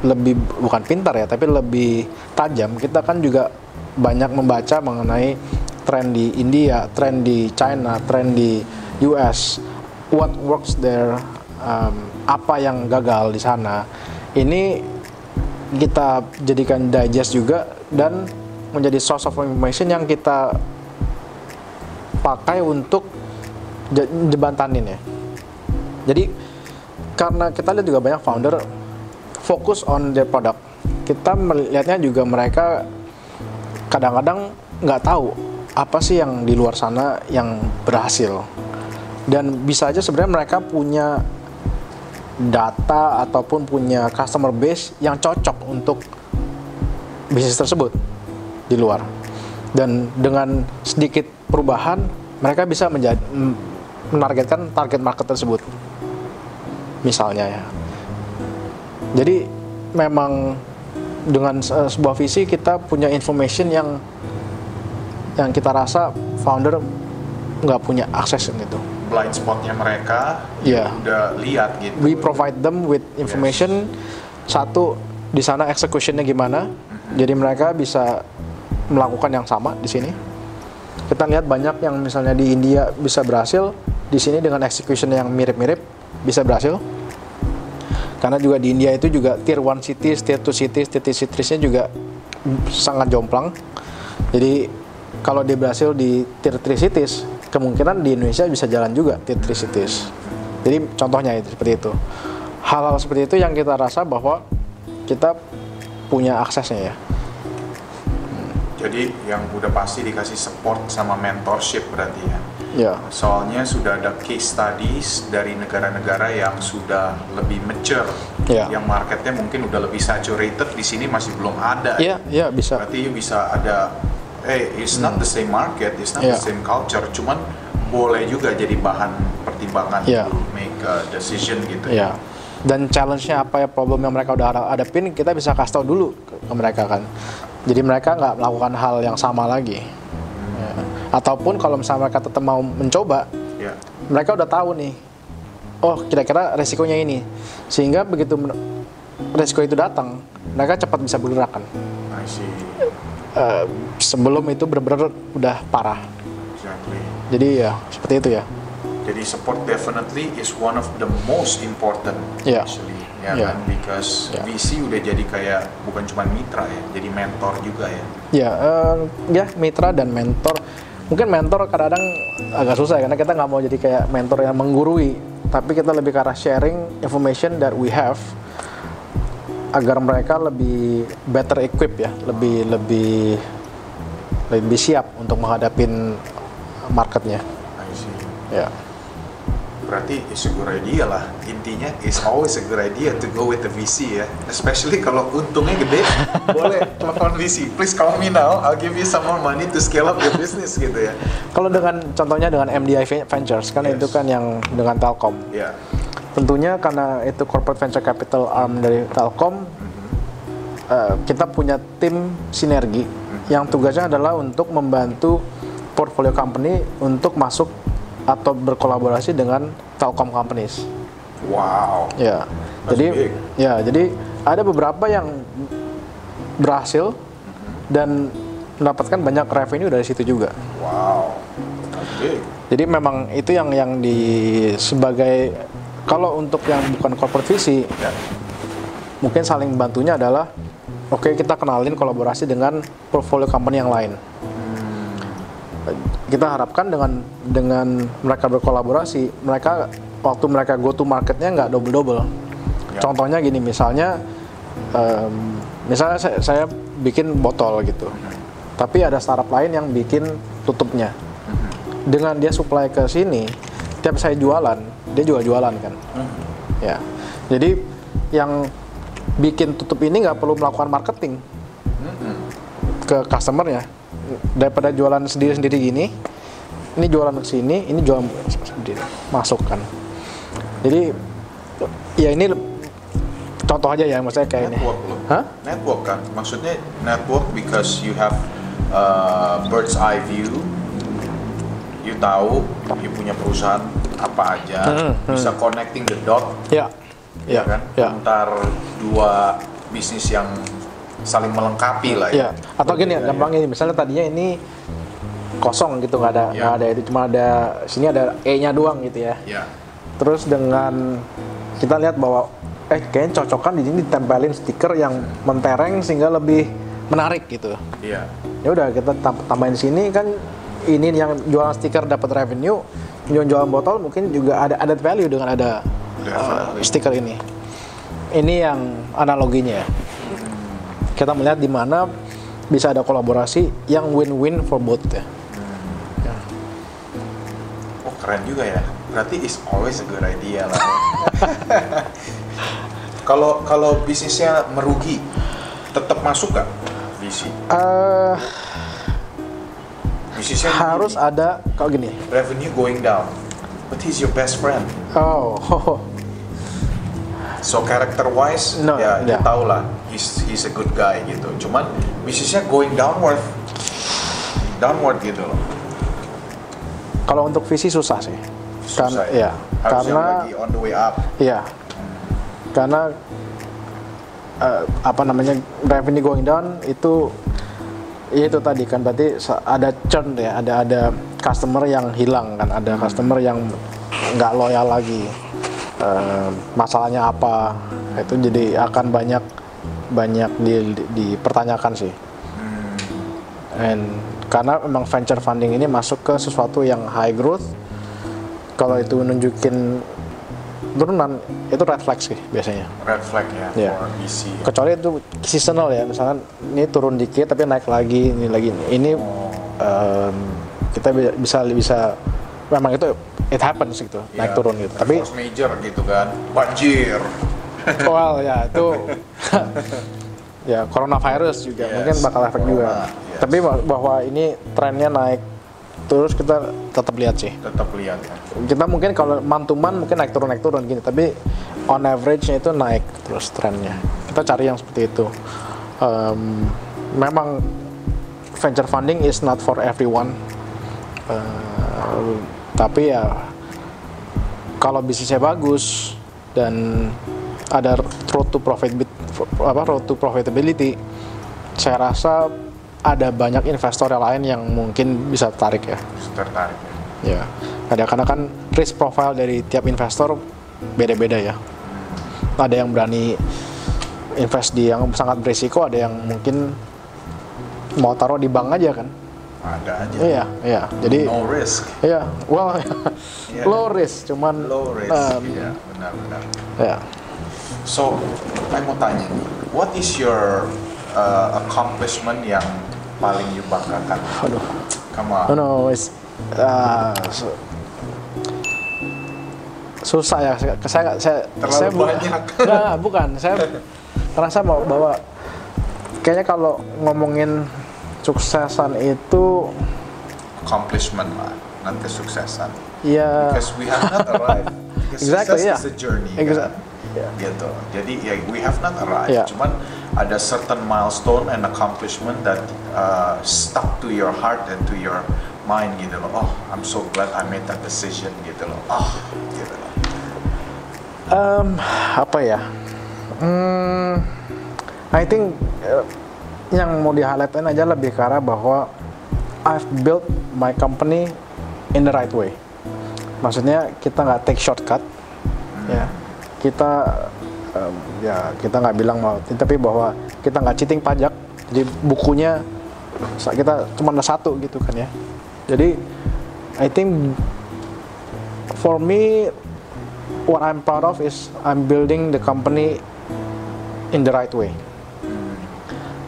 lebih bukan pintar ya, tapi lebih tajam. Kita kan juga banyak membaca mengenai tren di India, tren di China, tren di US, what works there, um, apa yang gagal di sana. Ini kita jadikan digest juga dan menjadi source of information yang kita pakai untuk je- jebantanin ya. Jadi karena kita lihat juga banyak founder fokus on their product. Kita melihatnya juga mereka kadang-kadang nggak tahu apa sih yang di luar sana yang berhasil. Dan bisa aja sebenarnya mereka punya data ataupun punya customer base yang cocok untuk bisnis tersebut di luar. Dan dengan sedikit perubahan mereka bisa menjadi menargetkan target market tersebut. Misalnya ya. Jadi memang dengan se- sebuah visi kita punya information yang yang kita rasa founder nggak punya akses gitu. Blind spotnya mereka Iya. udah lihat gitu. We provide them with information satu di sana executionnya gimana, jadi mereka bisa melakukan yang sama di sini. kita lihat banyak yang misalnya di India bisa berhasil, di sini dengan execution yang mirip-mirip bisa berhasil. Karena juga di India itu juga tier 1 cities, tier 2 cities, tier 3 cities-nya juga sangat jomplang. Jadi kalau dia berhasil di tier 3 cities, kemungkinan di Indonesia bisa jalan juga tier 3 cities. Jadi contohnya itu seperti itu. Hal-hal seperti itu yang kita rasa bahwa kita punya aksesnya ya. Jadi yang udah pasti dikasih support sama mentorship berarti ya. Ya. Soalnya sudah ada case studies dari negara-negara yang sudah lebih mature, Ya. yang marketnya mungkin udah lebih saturated. Di sini masih belum ada. Iya, iya bisa. Berarti bisa ada, eh, it's not the same market, it's not Ya. the same culture. Cuman boleh juga jadi bahan pertimbangan Ya. to make a decision gitu. Ya. Dan challenge-nya apa ya problem yang mereka udah ada- hadapin kita bisa kasih tahu dulu ke mereka kan. Jadi mereka nggak melakukan hal yang sama lagi. Ya. Ataupun kalau misalnya mereka tetap mau mencoba, Ya. mereka udah tahu nih. Oh, kira-kira resikonya ini. Sehingga begitu resiko itu datang, mereka cepat bisa bergerak kan. Eh, sebelum itu benar-benar udah parah. Exactly. Jadi ya seperti itu ya. Jadi support definitely is one of the most important Yeah. actually, ya Yeah. kan? Because Yeah. VC udah jadi kayak bukan cuma mitra ya, jadi mentor juga ya. Ya, eh, ya mitra dan mentor. Mungkin mentor kadang-kadang agak susah ya, karena kita nggak mau jadi kayak mentor yang menggurui, tapi kita lebih ke arah sharing information that we have agar mereka lebih better equip ya, lebih lebih lebih siap untuk menghadapin marketnya. I see. Ya, Berarti it's a good idea lah. Intinya it's always a good idea to go with the VC ya. Especially kalau untungnya gede, boleh telepon VC. Please call me now, I'll give you some more money to scale up your business gitu ya. kalau dengan contohnya dengan MDI Ventures kan Yes. itu kan yang dengan Telkom. Ya. Tentunya karena itu corporate venture capital arm dari Telkom, eh, kita punya tim sinergi yang tugasnya adalah untuk membantu portfolio company untuk masuk atau berkolaborasi dengan Telkom companies. Wow. Ya, That's jadi big. ya jadi ada beberapa yang berhasil dan mendapatkan banyak revenue dari situ juga. Wow. That's big. Jadi memang itu yang yang di sebagai kalau untuk yang bukan corporate visi Ya. mungkin saling bantunya adalah oke kita kenalin kolaborasi dengan portfolio company yang lain. Kita harapkan dengan dengan mereka berkolaborasi, mereka waktu mereka go to marketnya nggak double double. Ya. Contohnya gini misalnya, em, misalnya saya, saya bikin botol gitu, tapi ada startup lain yang bikin tutupnya. Dengan dia supply ke sini, tiap saya jualan, dia juga jualan kan. Ya, jadi yang bikin tutup ini nggak perlu melakukan marketing ke customernya daripada jualan sendiri-sendiri gini. Ini jualan ke sini, ini jualan sendiri masuk kan. Jadi ya ini contoh aja ya maksudnya kayak ini. Network loh. Hah? Network kan. Maksudnya network because you have uh, bird's eye view. You tahu you punya perusahaan apa aja, Hmm, bisa connecting the dot, Ya, ya, ya, kan? ya. Antar dua bisnis yang saling melengkapi lah Ya, ya. atau gini, gampang ini, misalnya tadinya ini kosong gitu, nggak ada, Ya. nggak ada itu, cuma ada sini ada E-nya doang gitu ya. Ya. Terus dengan kita lihat bahwa eh kayaknya cocokan di sini ditempelin stiker yang mentereng sehingga lebih menarik gitu. Iya. Ya udah kita tam- tambahin sini kan ini yang jualan stiker dapat revenue, yang jualan botol mungkin juga ada added value dengan ada uh, stiker ini. Ini yang analoginya ya. Kita melihat di mana bisa ada kolaborasi yang win-win for both ya. Oh keren juga ya. Berarti is always a good idea lah. Kalau kalau bisnisnya merugi, tetap masuk gak VC? Eh, Bisnisnya harus merugi, ada kalau gini. revenue going down, but he's your best friend. Oh, So character wise, No, ya yeah. you tahu lah, he's he's a good guy gitu. Cuman bisnisnya going downward, downward gitu loh. kalau untuk visi susah sih. Susah Karena, ya, Harus yang karena lagi on the way up. Iya. Karena eh, apa namanya revenue going down itu ya itu tadi kan berarti ada churn ya, ada ada customer yang hilang kan, ada customer yang nggak loyal lagi. Eh, masalahnya apa? Itu jadi akan banyak banyak di- di- dipertanyakan sih. And karena memang venture funding ini masuk ke sesuatu yang high growth, kalau itu nunjukin turunan itu red flag sih biasanya. Red flag ya Iya. for VC. Kecuali itu seasonal ya, misalnya ini turun dikit tapi naik lagi, ini lagi. Ini em, kita bi- bisa bisa memang itu it happens gitu, naik Iya, turun gitu. Tapi major gitu kan. Banjir. Well ya itu ya coronavirus juga Yes, mungkin bakal efek juga. yes. Tapi bah- bahwa ini trennya naik terus kita tetap lihat sih. Tetap lihat ya. Kita mungkin kalau month mungkin naik turun naik turun gini, tapi on average-nya itu naik terus trennya. Kita cari yang seperti itu. Em, memang venture funding is not for everyone. Eh, tapi ya kalau bisnisnya bagus dan ada road to profit apa road to profitability, saya rasa ada banyak investor yang lain yang mungkin bisa tarik ya. Tertarik ya. Ya, ada karena kan risk profile dari tiap investor beda-beda ya. Ada yang berani invest di yang sangat berisiko, ada yang mungkin mau taruh di bank aja kan. Ada aja. Iya, iya. Jadi No risk. iya, well Iya. low risk, cuman Low risk. um, Iya, benar-benar. ya. So, saya mau tanya nih, what is your uh, accomplishment yang paling you banggakan? Aduh. Come on. No, no, it's uh, su- susah ya. Saya, saya, saya, Terlalu saya bu- banyak. Nggak, bukan. Saya merasa bahwa, bahwa kayaknya kalau ngomongin suksesan itu, Accomplishment lah, not kesuksesan. ya Because we have not arrived. Because Exactly, success yeah. is a journey. Exa- kan? Yeah. Gitu. Jadi ya we have not arrived. Yeah. Cuman ada certain milestone and accomplishment that uh, stuck to your heart and to your mind gitu loh. Oh, I'm so glad I made that decision gitu loh. Oh, gitu loh. Em, apa ya? Hmm, I think eh, yang mau di highlightin aja lebih ke arah bahwa I've built my company in the right way. Maksudnya kita nggak take shortcut, ya. Kita em, ya kita nggak bilang mau, tapi bahwa kita nggak cheating pajak. Jadi bukunya kita cuma ada satu gitu kan ya. Jadi I think for me what I'm proud of is I'm building the company in the right way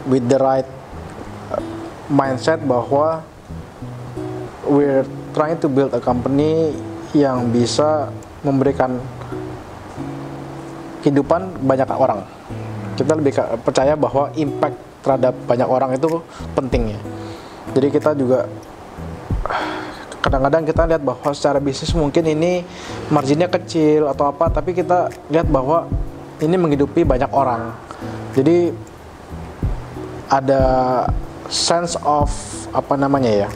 with the right uh, mindset bahwa we're trying to build a company yang bisa memberikan kehidupan banyak orang. Kita lebih percaya bahwa impact terhadap banyak orang itu penting ya. Jadi kita juga kadang-kadang kita lihat bahwa secara bisnis mungkin ini marginnya kecil atau apa tapi kita lihat bahwa ini menghidupi banyak orang. Jadi ada sense of apa namanya ya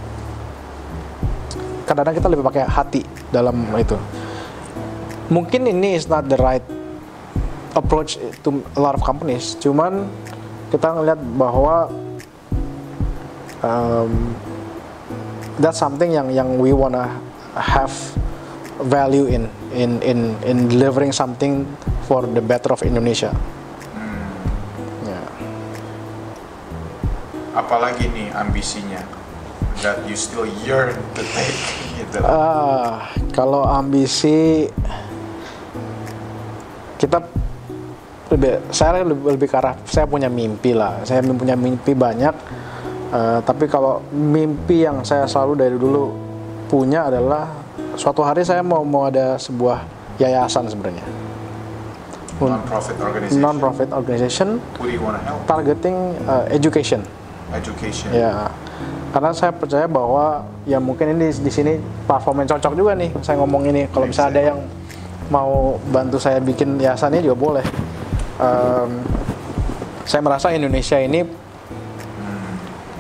kadang-kadang kita lebih pakai hati dalam itu. Mungkin ini is not the right approach to a lot of companies cuman kita ngelihat bahwa um, that's something yang yang we wanna have value in in in in delivering something for the better of Indonesia. Ya. Apalagi nih ambisinya that you still yearn to take gitu. Ah, kalau ambisi kita lebih saya lebih, lebih ke arah saya punya mimpi lah. Saya punya mimpi banyak. Eh, tapi kalau mimpi yang saya selalu dari dulu punya adalah suatu hari saya mau mau ada sebuah yayasan sebenarnya. Non-profit organization. Non-profit organization Who do you help? targeting uh, education. Education. Ya, karena saya percaya bahwa ya mungkin ini di sini platform yang cocok juga nih saya ngomong ini. Kalau bisa ada yang mau bantu saya bikin yayasan ini juga boleh. Em, saya merasa Indonesia ini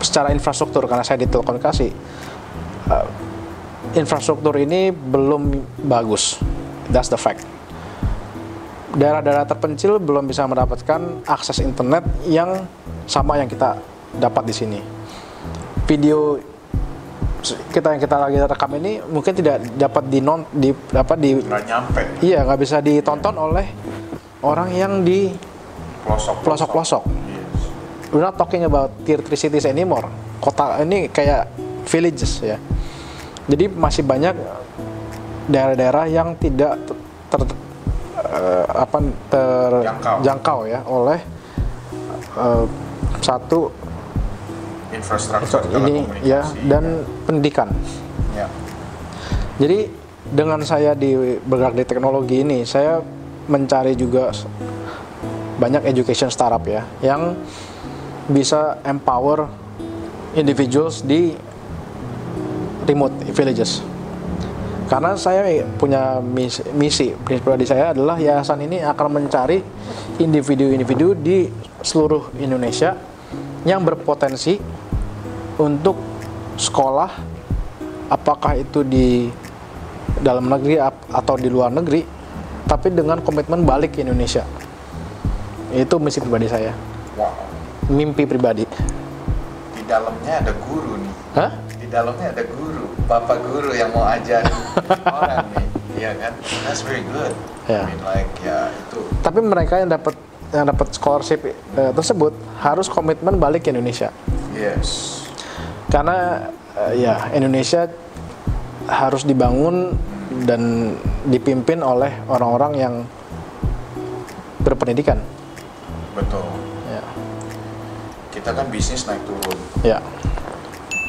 secara infrastruktur karena saya di telekomunikasi eh, infrastruktur ini belum bagus. That's the fact. Daerah-daerah terpencil belum bisa mendapatkan akses internet yang sama yang kita dapat di sini. video kita yang kita lagi rekam ini mungkin tidak dapat di non di apa di nggak nyampe iya nggak bisa ditonton oleh orang yang di pelosok pelosok-pelosok. Yes. We're not talking about tier 3 cities anymore. Kota ini kayak villages ya. Jadi masih banyak daerah-daerah yang tidak ter, ter- eh, apa terjangkau Jangkau. ya oleh eh, satu infrastruktur ini ya dan pendidikan. ya. Jadi dengan saya di bergerak di teknologi ini, saya mencari juga banyak education startup ya yang bisa empower individuals di remote villages. Karena saya punya misi, misi pribadi saya adalah yayasan ini akan mencari individu-individu di seluruh Indonesia yang berpotensi untuk sekolah apakah itu di dalam negeri atau di luar negeri tapi dengan komitmen balik ke Indonesia. Itu misi pribadi saya. Wow mimpi pribadi. Di dalamnya ada guru nih. Hah? di dalamnya ada guru bapak guru yang mau ajarin orang nih. Iya kan? That's very good. Ya. I mean like ya itu. Tapi mereka yang dapat yang dapat scholarship eh, tersebut harus komitmen balik ke Indonesia. Yes. Karena eh, ya Indonesia harus dibangun dan dipimpin oleh orang-orang yang berpendidikan. Betul. Ya. Kita kan bisnis naik turun. Ya.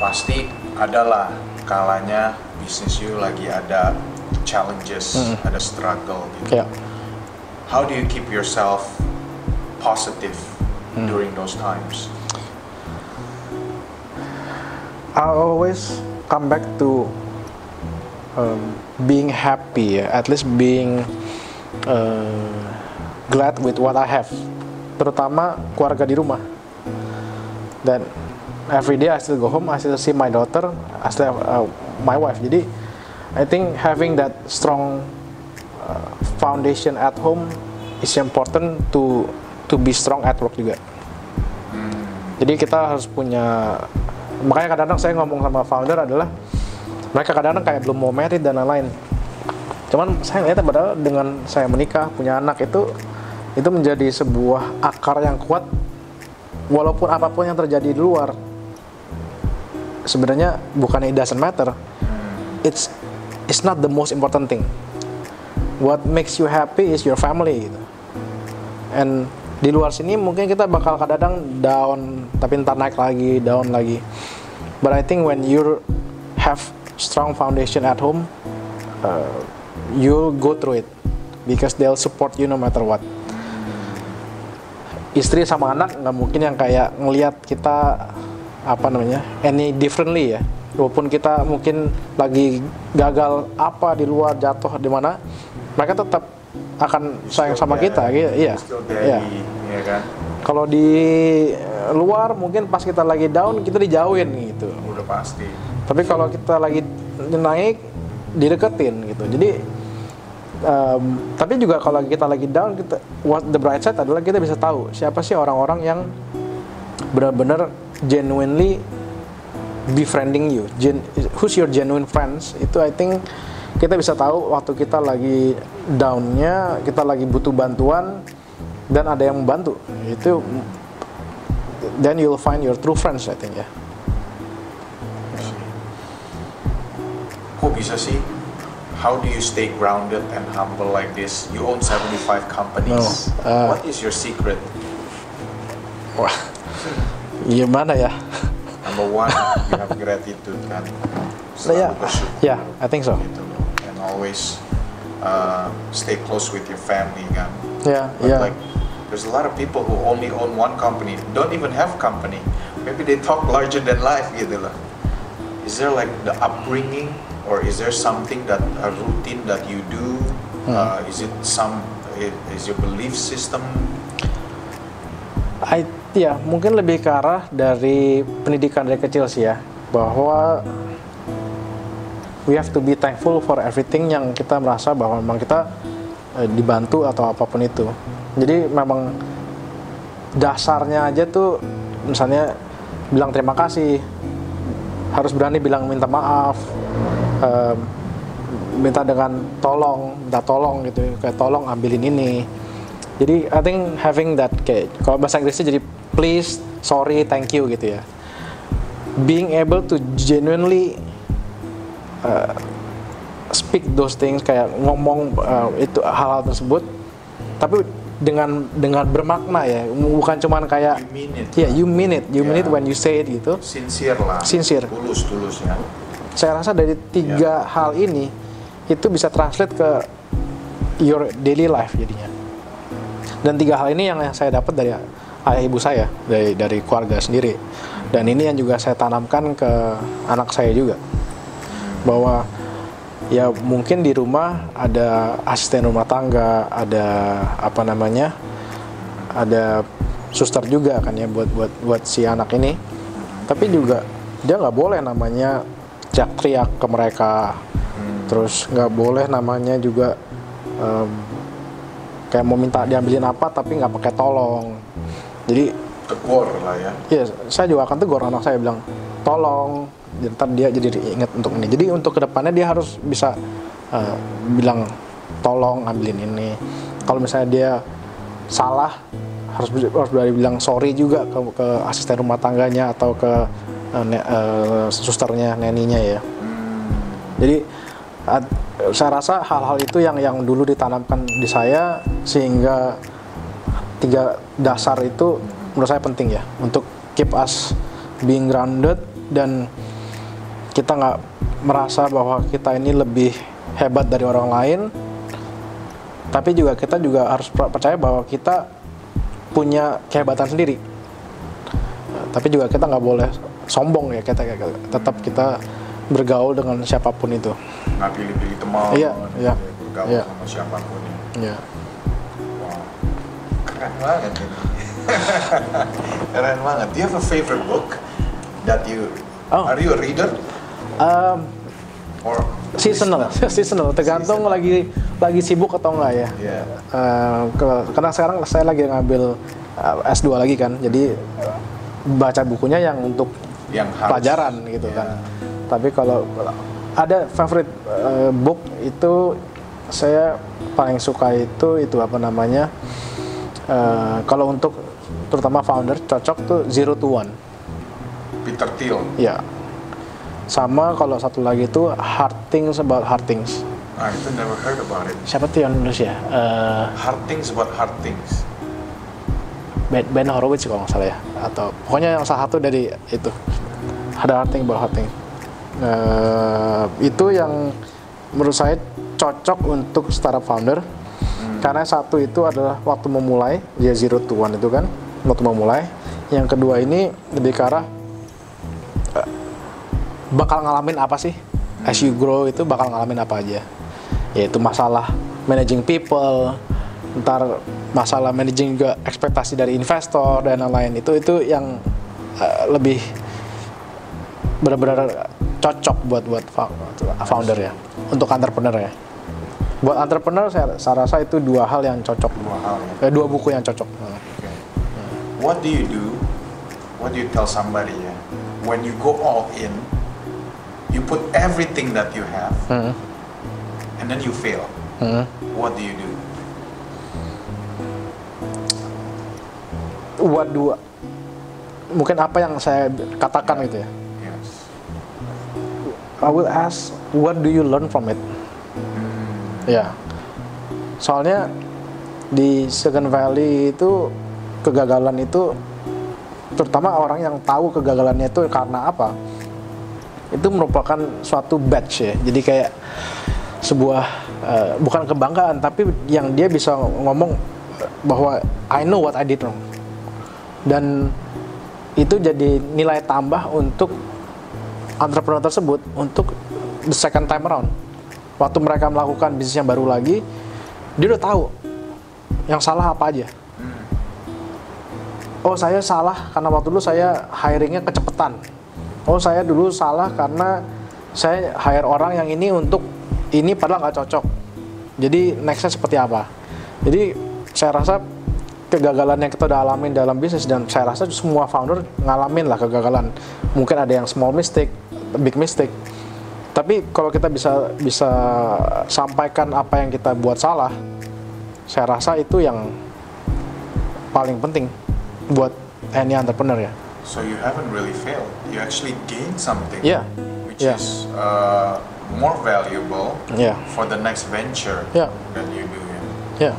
Pasti adalah kalanya bisnis you lagi ada challenges ada struggle gitu. Ya. How do you keep yourself positive during those times? I always come back to um, being happy, ya. at least being uh, glad with what I have, terutama keluarga di rumah. Dan every day I still go home, I still see my daughter, I still have uh, my wife. Jadi I think having that strong uh, foundation at home is important to to be strong at work juga. Jadi kita harus punya makanya kadang-kadang saya ngomong sama founder adalah mereka kadang-kadang kayak belum mau married dan lain-lain. Cuman saya ngeliat padahal dengan saya menikah punya anak itu itu menjadi sebuah akar yang kuat walaupun apa pun yang terjadi di luar. Sebenarnya bukan it doesn't matter. It's it's not the most important thing. What makes you happy is your family gitu. And di luar sini mungkin kita bakal kadang-kadang down tapi ntar naik lagi down lagi. But I think when you have strong foundation at home uh, you'll go through it because they'll support you no matter what. Istri sama anak nggak mungkin yang kayak ngelihat kita apa namanya any differently ya. Walaupun kita mungkin lagi gagal apa di luar jatuh di mana mereka tetap akan sayang sama kita gitu iya iya. Daddy ya kan? Kalau di luar mungkin pas kita lagi down kita dijauhin gitu. Udah pasti tapi kalau kita lagi naik dideketin gitu. Jadi em, tapi juga kalau kita lagi down kita what the bright side adalah kita bisa tahu siapa sih orang-orang yang benar-benar genuinely befriending you. Gen, who's your genuine friends? Itu I think kita bisa tahu waktu kita lagi downnya kita lagi butuh bantuan dan ada yang membantu itu then you'll find your true friends I think ya kok bisa sih how do you stay grounded and humble like this. You own 75 companies. No, uh, what is your secret? Wah, gimana ya? number one you have gratitude kan selalu bersyukur. ya, I think so. gitu loh and always uh, stay close with your family kan Ya, But ya. like there's a lot of people who only own one company don't even have company. Maybe they talk larger than life gitu loh. Is there like the upbringing or is there something that a routine that you do? Uh, is it some is your belief system? I, ya, mungkin lebih ke arah dari pendidikan dari kecil sih ya, bahwa we have to be thankful for everything yang kita merasa bahwa memang kita eh, dibantu atau apa pun itu. Jadi memang dasarnya aja tuh misalnya bilang terima kasih harus berani bilang minta maaf em, minta dengan tolong minta tolong gitu kayak tolong ambilin ini jadi I think having that kayak kalau bahasa Inggrisnya jadi please sorry thank you gitu ya being able to genuinely uh, speak those things kayak ngomong uh, itu hal-hal tersebut tapi dengan dengan bermakna ya bukan cuman kayak You mean it. ya you mean it you mean it Yeah. when you say it gitu Sincere lah. Sincere. Tulus tulus ya. Saya rasa dari tiga hal ini itu bisa translate ke your daily life jadinya. Dan tiga hal ini yang saya dapat dari ayah ibu saya dari dari keluarga sendiri. Dan ini yang juga saya tanamkan ke anak saya juga. Bahwa ya mungkin di rumah ada asisten rumah tangga ada apa namanya ada suster juga kan ya buat buat buat si anak ini. Tapi juga dia nggak boleh namanya teriak-teriak ke mereka. Terus nggak boleh namanya juga em, kayak mau minta diambilin apa tapi nggak pakai tolong. Jadi Tegur lah ya. ya saya juga akan tegur anak saya bilang tolong. Jadi ntar dia jadi ingat untuk ini. Jadi untuk ke depannya dia harus bisa eh, bilang tolong ambilin ini. Kalau misalnya dia salah harus harus berani bilang sorry juga ke, ke asisten rumah tangganya atau ke ne- eh, susternya neninya ya. Jadi ad- saya rasa hal-hal itu yang yang dulu ditanamkan di saya sehingga tiga dasar itu menurut saya penting ya. Untuk keep us being grounded dan kita nggak merasa bahwa kita ini lebih hebat dari orang lain. Tapi juga kita juga harus per- percaya bahwa kita punya kehebatan sendiri. Tapi juga kita nggak boleh sombong ya kita tetap kita bergaul dengan siapa pun itu Nggak pilih-pilih teman. Iya, iya. Bergaul Iya. sama siapa pun. ya Wow. Keren banget ini. Keren banget. Do you have a favorite book that you Oh. Are you a reader Um, or seasonal seasonal tergantung Seasonal. lagi lagi sibuk atau enggak ya Iya. Eh, ke- karena sekarang saya lagi ngambil eh, S2 lagi kan jadi baca bukunya yang untuk yang harus pelajaran gitu Iya. kan tapi kalau ada favorite eh, book itu saya paling suka itu itu apa namanya eh, kalau untuk terutama founder cocok tuh zero to one Peter Thiel. ya sama kalau satu lagi itu hard things about hard things Ah, itu never heard about it. siapa tuh yang nulis ya Eh, Hard things about hard things. Ben, ben Horowitz kalau nggak salah ya. Atau pokoknya yang salah satu dari itu. Ada hard thing about hard thing Eh, itu yang menurut saya cocok untuk startup founder. Karena satu itu adalah waktu memulai dia zero to one itu kan waktu memulai. Yang kedua ini lebih ke arah eh, bakal ngalamin apa sih? As you grow itu bakal ngalamin apa aja. Yaitu masalah managing people ntar masalah managing juga ekspektasi dari investor dan lain-lain itu itu yang eh, lebih benar-benar cocok buat buat founder ya untuk entrepreneur ya buat entrepreneur saya, saya rasa itu dua hal yang cocok Dua hal ya. eh, dua buku yang cocok. Okay. What do you do? What do you tell somebody ya? When you go all in, you put everything that you have, Hmm. and then you fail. Hmm. What do you do? Buat dua mungkin apa yang saya katakan gitu ya? Yes. I will ask what do you learn from it? Ya. Soalnya di Silicon Valley itu kegagalan itu terutama orang yang tahu kegagalannya itu karena apa? Itu merupakan suatu batch ya. Jadi kayak sebuah eh, bukan kebanggaan tapi yang dia bisa ngomong bahwa I know what I did wrong dan itu jadi nilai tambah untuk entrepreneur tersebut untuk the second time around. Waktu mereka melakukan bisnis yang baru lagi, dia udah tahu yang salah apa aja. Oh saya salah karena waktu dulu saya hiringnya kecepatan. Oh saya dulu salah karena saya hire orang yang ini untuk ini padahal nggak cocok. Jadi nextnya seperti apa? Jadi saya rasa kegagalan yang kita udah alamin dalam bisnis dan saya rasa semua founder ngalamin lah kegagalan. Mungkin ada yang small mistake, big mistake. Tapi kalau kita bisa bisa sampaikan apa yang kita buat salah, saya rasa itu yang paling penting buat any entrepreneur ya. So you haven't really failed. You actually gained something. Yeah. Which Yeah. is uh, more valuable Yeah. for the next venture Yeah. that you do. Ya. Ya.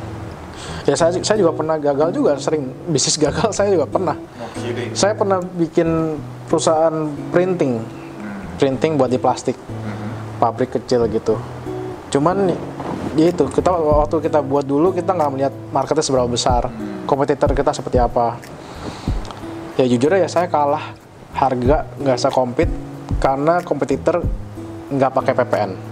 Ya saya saya juga pernah gagal juga, sering bisnis gagal saya juga pernah. No. Saya pernah bikin perusahaan printing, printing buat di plastik, pabrik kecil gitu. Cuman ya itu kita waktu kita buat dulu kita nggak melihat marketnya seberapa besar, kompetitor kita seperti apa. Ya jujur ya saya kalah harga nggak bisa compete karena kompetitor nggak pakai PPN.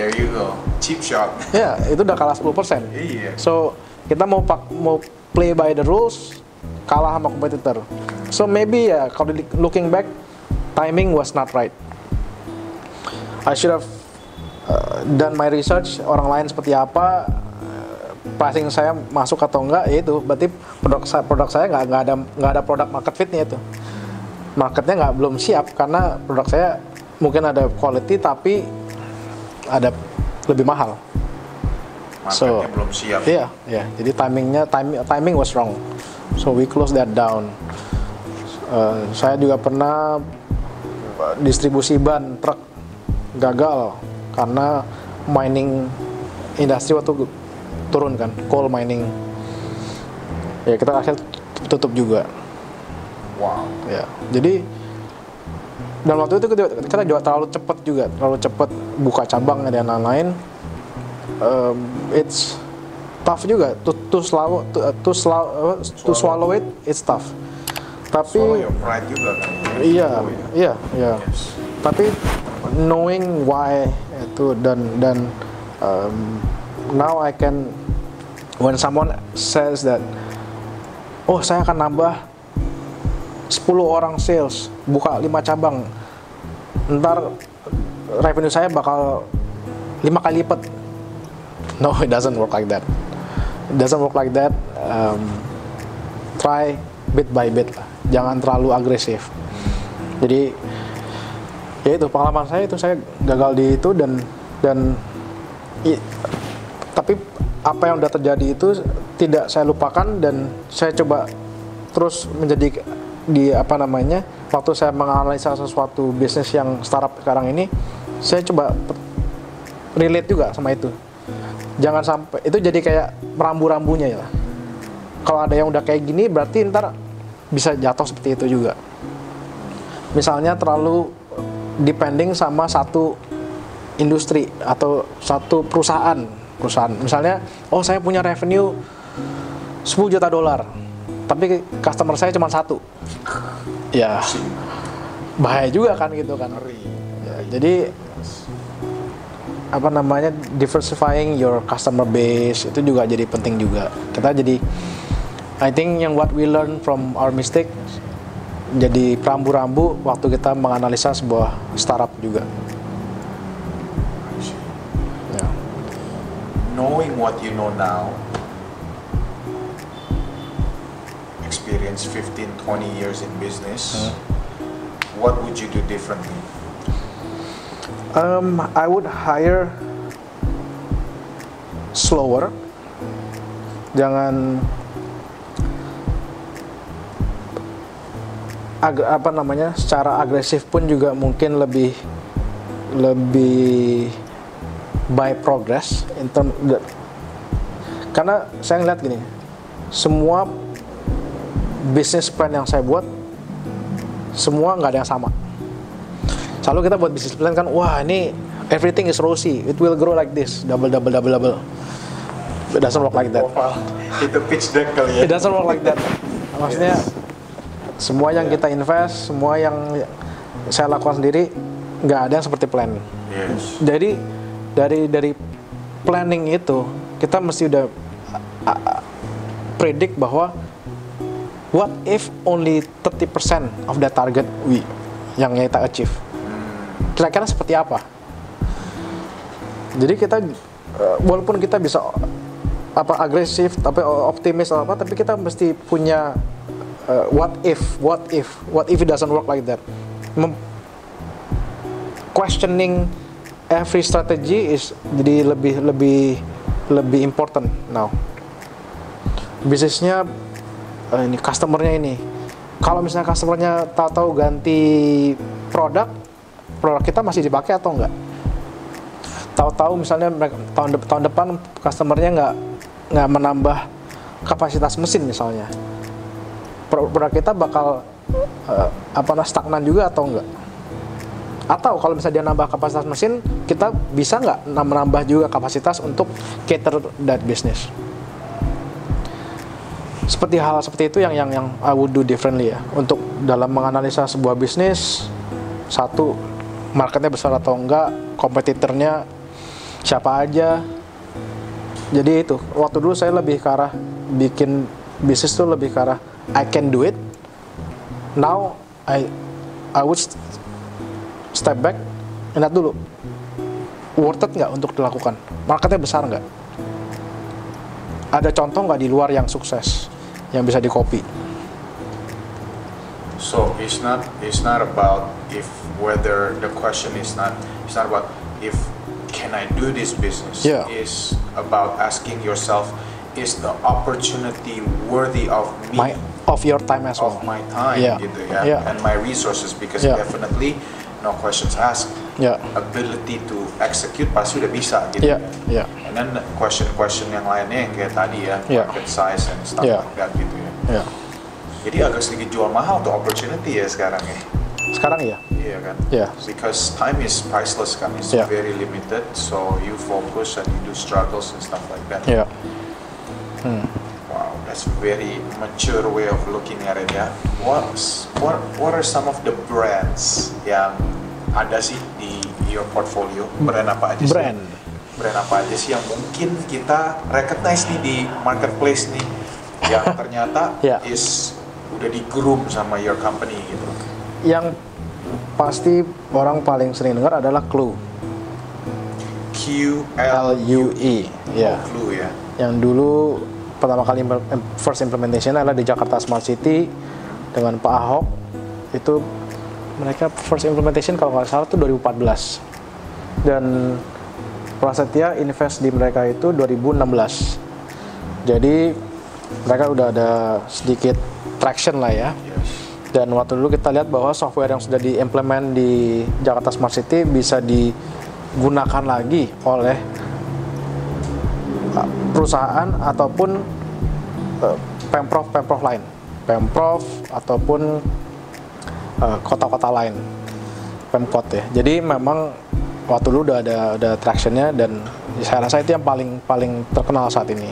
There you go. Cheap shot. Ya itu udah kalah 10%. iya. So kita mau pak mau play by the rules kalah sama kompetitor. So maybe ya kalau di- looking back timing was not right. I should have uh, done my research orang lain seperti apa uh, pricing saya masuk atau enggak ya itu berarti produk saya produk saya nggak nggak ada nggak ada produk market fitnya itu marketnya nggak belum siap karena produk saya mungkin ada quality tapi ada lebih mahal Marketnya So, belum siap. Iya, iya. Jadi timingnya timing timing was wrong. So we close that down. Uh, saya juga pernah uh, distribusi ban truk gagal karena mining industri waktu turun kan, coal mining. Ya kita akhirnya tutup juga. Wow. Ya, jadi dan waktu itu kita, kita juga terlalu cepat juga, terlalu cepat buka cabang dan lain-lain. Um, it's tough juga to to swallow to, to, swallow, to swallow it, it's tough. Tapi juga kan. iya, iya, iya. Yes. Tapi knowing why itu dan dan um, now I can when someone says that oh saya akan nambah 10 orang sales buka 5 cabang ntar revenue saya bakal lima kali lipat. No it doesn't work like that. It doesn't work like that. Um, try bit by bit jangan terlalu agresif. Jadi ya itu pengalaman saya itu saya gagal di itu dan dan i- tapi apa yang udah terjadi itu tidak saya lupakan dan saya coba terus menjadi di apa namanya waktu saya menganalisa sesuatu bisnis yang startup sekarang ini saya coba relate juga sama itu. Jangan sampai itu jadi kayak rambu-rambunya ya. Kalau ada yang udah kayak gini berarti ntar bisa jatuh seperti itu juga. Misalnya terlalu depending sama satu industri atau satu perusahaan perusahaan. Misalnya oh saya punya revenue 10 juta dolar tapi customer saya cuma satu. Ya bahaya juga kan gitu kan. Ya, jadi apa namanya diversifying your customer base itu juga jadi penting juga. Kita jadi I think yang what we learn from our mistake jadi rambu-rambu waktu kita menganalisa sebuah startup juga. Ya. Knowing what you know now, experience 15, 20 years in business, what would you do differently? Um, I would hire slower. Jangan ag- apa namanya? Secara agresif pun juga mungkin lebih lebih by progress in term karena saya ngeliat gini, semua bisnis plan yang saya buat semua nggak ada yang sama selalu kita buat bisnis plan kan wah ini everything is rosy it will grow like this double double double double it doesn't work like that. Itu pitch deck kali ya. it doesn't work like that maksudnya semua yang kita invest semua yang saya lakukan sendiri nggak ada yang seperti plan Yes. jadi dari dari planning itu kita mesti udah predict bahwa what if only 30% of that target we yang kita achieve? Kira-kira seperti apa? Jadi kita uh, walaupun kita bisa apa agresif tapi optimis apa tapi kita mesti punya uh, what if what if what if it doesn't work like that? Mem- questioning every strategy is jadi lebih lebih lebih important now. Bisnisnya eh, ini customernya ini. Kalau misalnya customernya tahu-tahu ganti produk produk kita masih dipakai atau enggak? Tahu-tahu misalnya mereka, tahun, de- tahun depan customernya nggak nggak menambah kapasitas mesin misalnya. Pro- produk kita bakal eh, apa stagnan juga atau enggak? Atau kalau misalnya dia nambah kapasitas mesin kita bisa nggak na- menambah juga kapasitas untuk cater that business seperti hal seperti itu yang yang yang I would do differently ya. Untuk dalam menganalisa sebuah bisnis satu marketnya besar atau enggak kompetitornya siapa aja. Jadi itu waktu dulu saya lebih ke arah bikin bisnis tuh lebih ke arah I can do it. Now I I would st- step back lihat dulu worth it nggak untuk dilakukan? Marketnya besar nggak? Ada contoh nggak di luar yang sukses yang bisa di copy So it's not it's not about if whether the question is not it's not about if can I do this business. Yeah. It's about asking yourself is the opportunity worthy of me my of your time as well of my time Yeah. gitu ya Yeah. and my resources because Yeah. definitely no questions asked ya ability to execute pasti udah bisa gitu ya ya and then question-question yang lainnya yang kayak tadi ya Yeah. market size and stuff Yeah. like that gitu ya ya jadi agak sedikit jual mahal tuh opportunity ya sekarang ya sekarang ya Iya kan? Yeah. Because time is priceless kan, it's Yeah. very limited. So you focus and you do struggles and stuff like that. ya Wow, that's very mature way of looking at it ya. What's what what are some of the brands yang ada sih di your portfolio? Brand apa aja sih? brand Brand apa aja sih yang mungkin kita recognize nih di marketplace nih yang ternyata Yeah. is udah di groom sama your company gitu. yang pasti orang paling sering dengar adalah Clue Q L U E ya Oh, Clue ya. yang dulu pertama kali first implementation adalah di Jakarta Smart City dengan Pak Ahok itu mereka first implementation kalau nggak salah itu 2014 dan Prasetya invest di mereka itu 2016 jadi mereka udah ada sedikit traction lah ya. Dan waktu dulu kita lihat bahwa software yang sudah diimplement di Jakarta Smart City bisa digunakan lagi oleh uh, perusahaan ataupun uh, pemprov pemprov lain, pemprov ataupun uh, kota-kota lain, pemkot ya. Jadi memang waktu dulu udah ada ada tractionnya dan saya rasa itu yang paling paling terkenal saat ini.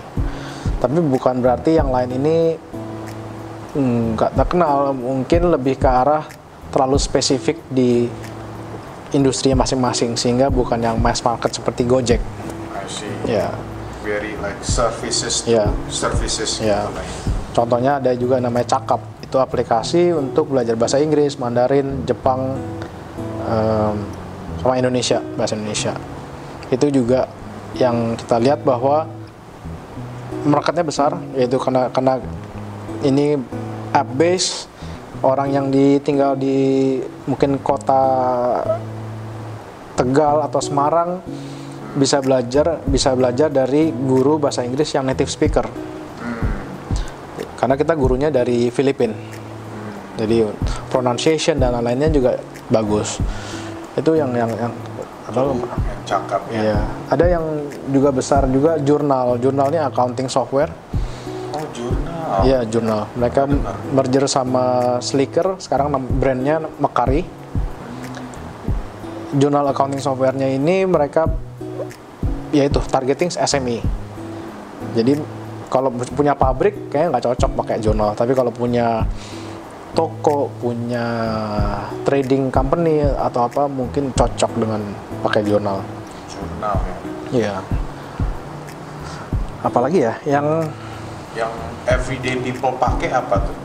Tapi bukan berarti yang lain ini nggak terkenal mungkin lebih ke arah terlalu spesifik di industri masing-masing sehingga bukan yang mass market seperti Gojek I see. ya Very like services Yeah. services ya gitu contohnya ada juga namanya Cakap itu aplikasi untuk belajar bahasa Inggris Mandarin Jepang em, sama Indonesia bahasa Indonesia. Itu juga yang kita lihat bahwa marketnya besar yaitu karena karena ini app base orang yang ditinggal di mungkin kota Tegal atau Semarang bisa belajar bisa belajar dari guru bahasa Inggris yang native speaker karena kita gurunya dari Filipina jadi pronunciation dan lain-lainnya juga bagus itu yang yang yang apa Yang cakep ya. Iya, ada yang juga besar juga jurnal. Jurnalnya accounting software. Oh jurnal. Iya, jurnal. Mereka merger sama Slicker, sekarang brandnya Mekari. Jurnal accounting softwarenya ini mereka yaitu targeting SME. Jadi kalau punya pabrik kayaknya nggak cocok pakai jurnal, tapi kalau punya toko, punya trading company atau apa mungkin cocok dengan pakai jurnal. Jurnal ya. Iya. Apalagi ya yang Yang everyday people pakai apa tuh?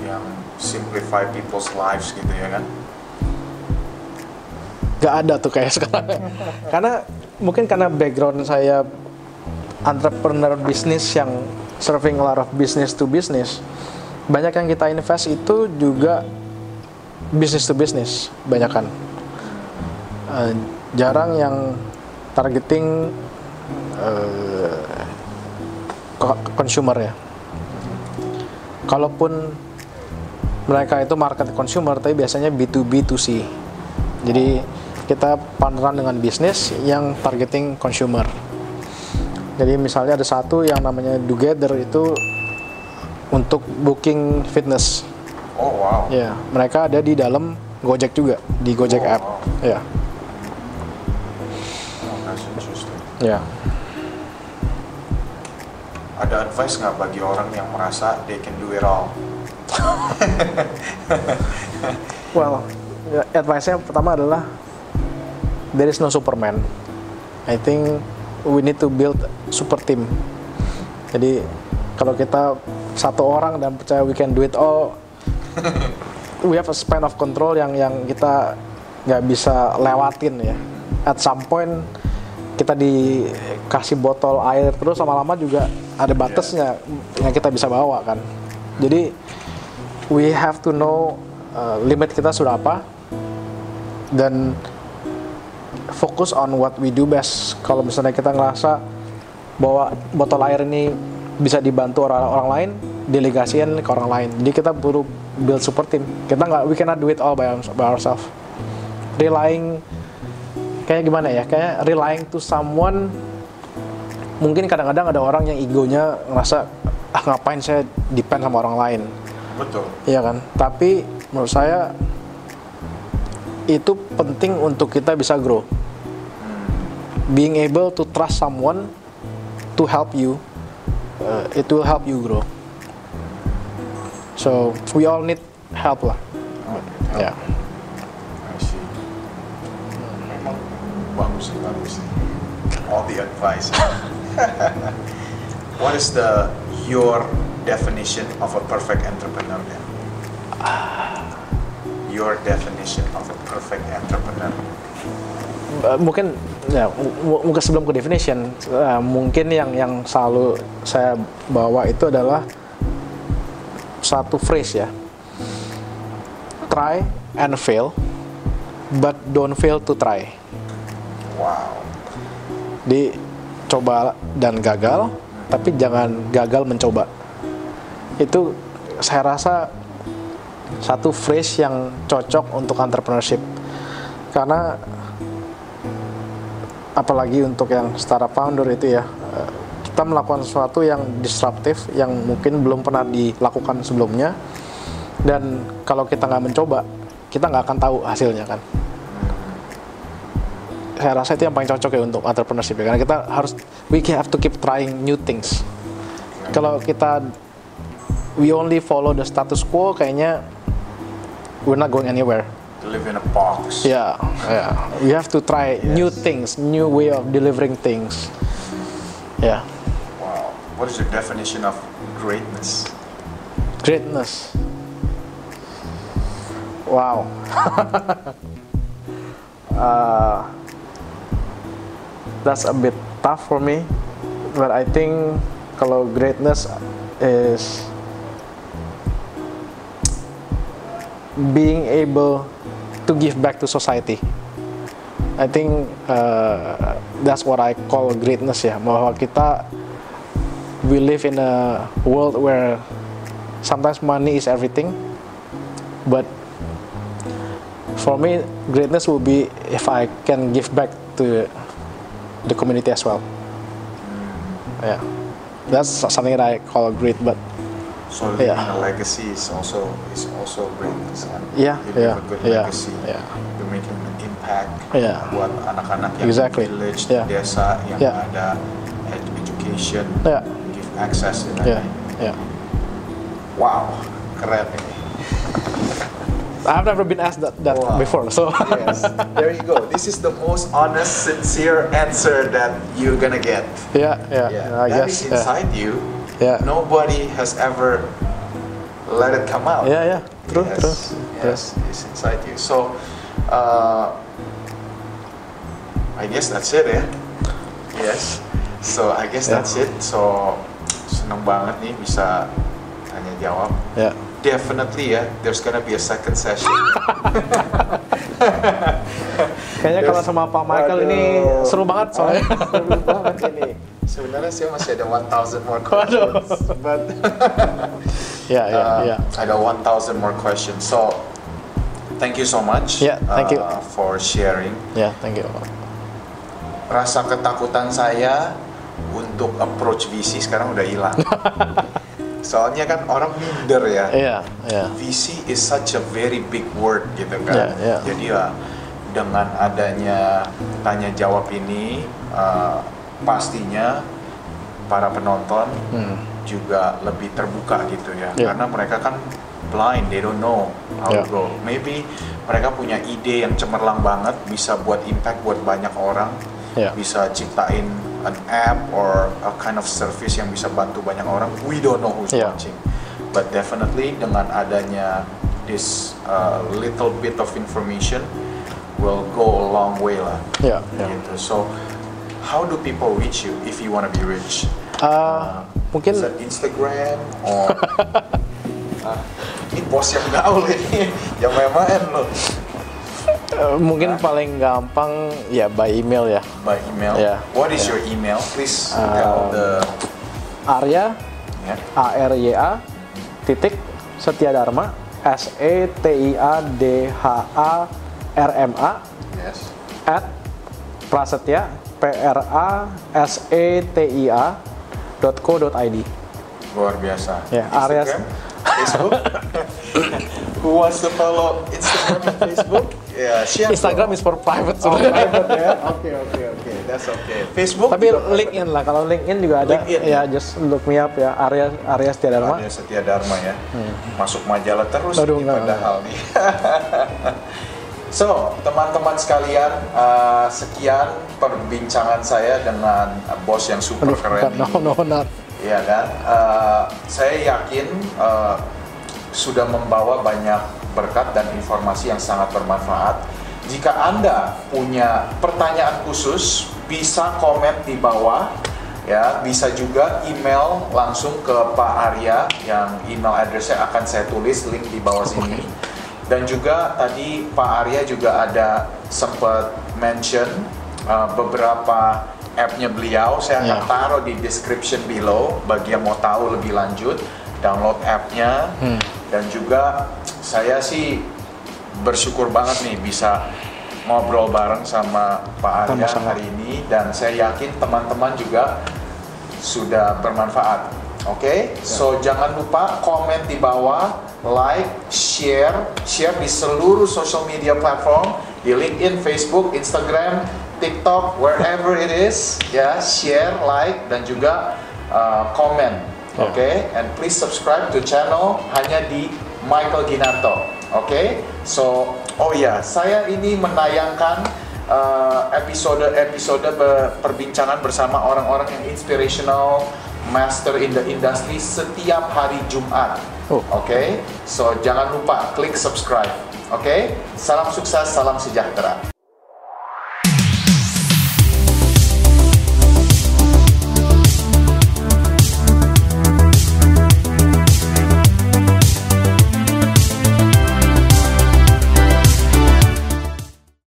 Yang simplify people's lives gitu ya kan? nggak ada tuh kayak sekarang. karena mungkin karena background saya entrepreneur bisnis yang serving a lot of business to business. Banyak yang kita invest itu juga business to business, banyak kan. eh, jarang yang targeting co- consumer ya. Kalaupun mereka itu market consumer, tapi biasanya B2B2C. Jadi kita partneran dengan bisnis yang targeting consumer. Jadi misalnya ada satu yang namanya Together itu untuk booking fitness. Oh wow. Ya, mereka ada di dalam Gojek juga di Gojek Oh, app. wow. Ya, Oh, that's interesting. ya. Ada advice nggak bagi orang yang merasa they can do it all? Well, ya, advice-nya pertama adalah there is no Superman. I think we need to build super team. Jadi kalau kita satu orang dan percaya we can do it all, we have a span of control yang yang kita nggak bisa lewatin ya. At some point kita dikasih botol air terus lama-lama juga ada batasnya yang kita bisa bawa kan. Jadi we have to know uh, limit kita sudah apa dan fokus on what we do best. Kalau misalnya kita ngerasa bahwa botol air ini bisa dibantu orang orang lain, delegasiin ke orang lain. Jadi kita perlu build support team. Kita nggak, we cannot do it all by, our- by ourselves. Relying kayak gimana ya? Kayak relying to someone. Mungkin kadang-kadang ada orang yang egonya ngerasa ah ngapain saya depend sama orang lain. Betul. Iya kan? Tapi menurut saya itu penting untuk kita bisa grow. Being able to trust someone to help you, uh, it will help you grow. So we all need help lah. Ya. I see. Memang bagus bagus. All the advice. What is the your definition of a perfect entrepreneur then? Your definition of a perfect entrepreneur. Uh, mungkin ya mu- mungkin sebelum ke definition uh, mungkin yang yang selalu saya bawa itu adalah satu phrase ya. Try and fail but don't fail to try. Wow. di coba dan gagal tapi jangan gagal mencoba. Itu saya rasa satu phrase yang cocok untuk entrepreneurship. Karena apalagi untuk yang startup founder itu ya eh, kita melakukan sesuatu yang disruptif yang mungkin belum pernah dilakukan sebelumnya. Dan kalau kita nggak mencoba kita nggak akan tahu hasilnya kan. Saya rasa itu yang paling cocok ya untuk entrepreneurship ya karena kita harus we have to keep trying new things. Kalau kita we only follow the status quo kayaknya we're not going anywhere live in a box. Yeah, yeah. we have to try new things new way of delivering things Yeah. Wow. What is your definition of greatness? greatness wow uh, that's a bit tough for me but I think kalau greatness is being able to give back to society. I think uh, that's what I call greatness ya. Bahwa kita we live in a world where sometimes money is everything but for me greatness will be if I can give back to the community as well. Yeah. That's something that I call great but So leaving Yeah. a legacy is also is also greatness kan? Yeah, You yeah, a good yeah, legacy. yeah. You're making an impact Yeah. buat anak-anak yang Exactly. village, Yeah. desa yang Yeah. ada ed- education, Yeah. give access dan yeah lain-lain. yeah Wow, keren ini. I've never been asked that, that Wow. before so yes, there you go. This is the most honest, sincere answer that you're gonna get. yeah yeah, Yeah, I that guess is yeah. inside you. Yeah. Nobody has ever let it come out. yeah yeah true yes, true Yes, it's inside you. So, uh, I guess that's it ya. Yes. So I guess Yeah. that's it. So seneng banget nih bisa tanya jawab. yeah Definitely ya, there's gonna be a second session. Kayaknya kalau sama Pak Michael ini Waduh. seru banget soalnya. Seru banget ini. Sebenarnya saya masih ada 1000 more questions, but ya, ya, ya. I got 1000 more questions. So, thank you so much Yeah, thank you. uh, for sharing. Ya, thank you. Rasa ketakutan saya untuk approach VC sekarang udah hilang. Soalnya kan orang minder ya. Iya, iya. VC is such a very big word gitu kan. Yeah, yeah. Jadi ya dengan adanya tanya jawab ini uh, pastinya para penonton Hmm. juga lebih terbuka gitu ya. Yeah. Karena mereka kan blind, they don't know how to Yeah. go. Maybe mereka punya ide yang cemerlang banget bisa buat impact buat banyak orang. Yeah. Bisa ciptain an app or a kind of service yang bisa bantu banyak orang. We don't know who's Yeah. watching. But definitely dengan adanya this uh, little bit of information will go a long way lah. Ya, ya. Gitu. So how do people reach you if you want to be rich? Uh, mungkin Is Instagram or Ah, ini bos yang gaul ini, yang main-main loh. uh, mungkin paling gampang ya by email ya. By email. Yeah. What is Yeah. your email? Please Um, tell the Arya ya. A R Y A titik Setia Dharma S E T I A D H A R M A Yes. at prasetya P R A S E T I A dot co dot id. Luar biasa. Ya, Areas. Instagram, Facebook. Who wants to follow Instagram and Facebook? Ya, share. Instagram is for private Oh, private ya. Oke, oke, oke. That's okay. Facebook Tapi. LinkedIn lah, kalau LinkedIn juga ada. LinkedIn, ya, just look me up ya, Arya Arya Setia Dharma. Ada Setia Dharma ya. Masuk majalah terus Hmm. Aduh, nih padahal nih. so, teman-teman sekalian, uh, sekian perbincangan saya dengan uh, bos yang super Aduh, keren no, no, not. Iya kan? Uh, saya yakin uh, sudah membawa banyak berkat dan informasi yang sangat bermanfaat. Jika Anda punya pertanyaan khusus, bisa komen di bawah. Ya, bisa juga email langsung ke Pak Arya yang email addressnya akan saya tulis link di bawah sini. Dan juga tadi Pak Arya juga ada sempat mention uh, beberapa app-nya beliau. Saya akan Ya. taruh di description below bagi yang mau tahu lebih lanjut download app-nya Hmm. dan juga saya sih bersyukur banget nih bisa ngobrol bareng sama Pak Arya Sama-sama. hari ini dan saya yakin teman-teman juga sudah bermanfaat. Oke, so jangan lupa komen di bawah, like, share, share di seluruh social media platform, di LinkedIn, Facebook, Instagram, TikTok, wherever it is, ya share, like, dan juga uh, komen. Ya. Oke, and please subscribe to channel hanya di Michael Ginanto. Oke, so oh ya, saya ini menayangkan uh, episode-episode be- perbincangan bersama orang-orang yang inspirational, master in the industry setiap hari Jumat. Oh. Oke, so jangan lupa klik subscribe. Oke, salam sukses, salam sejahtera.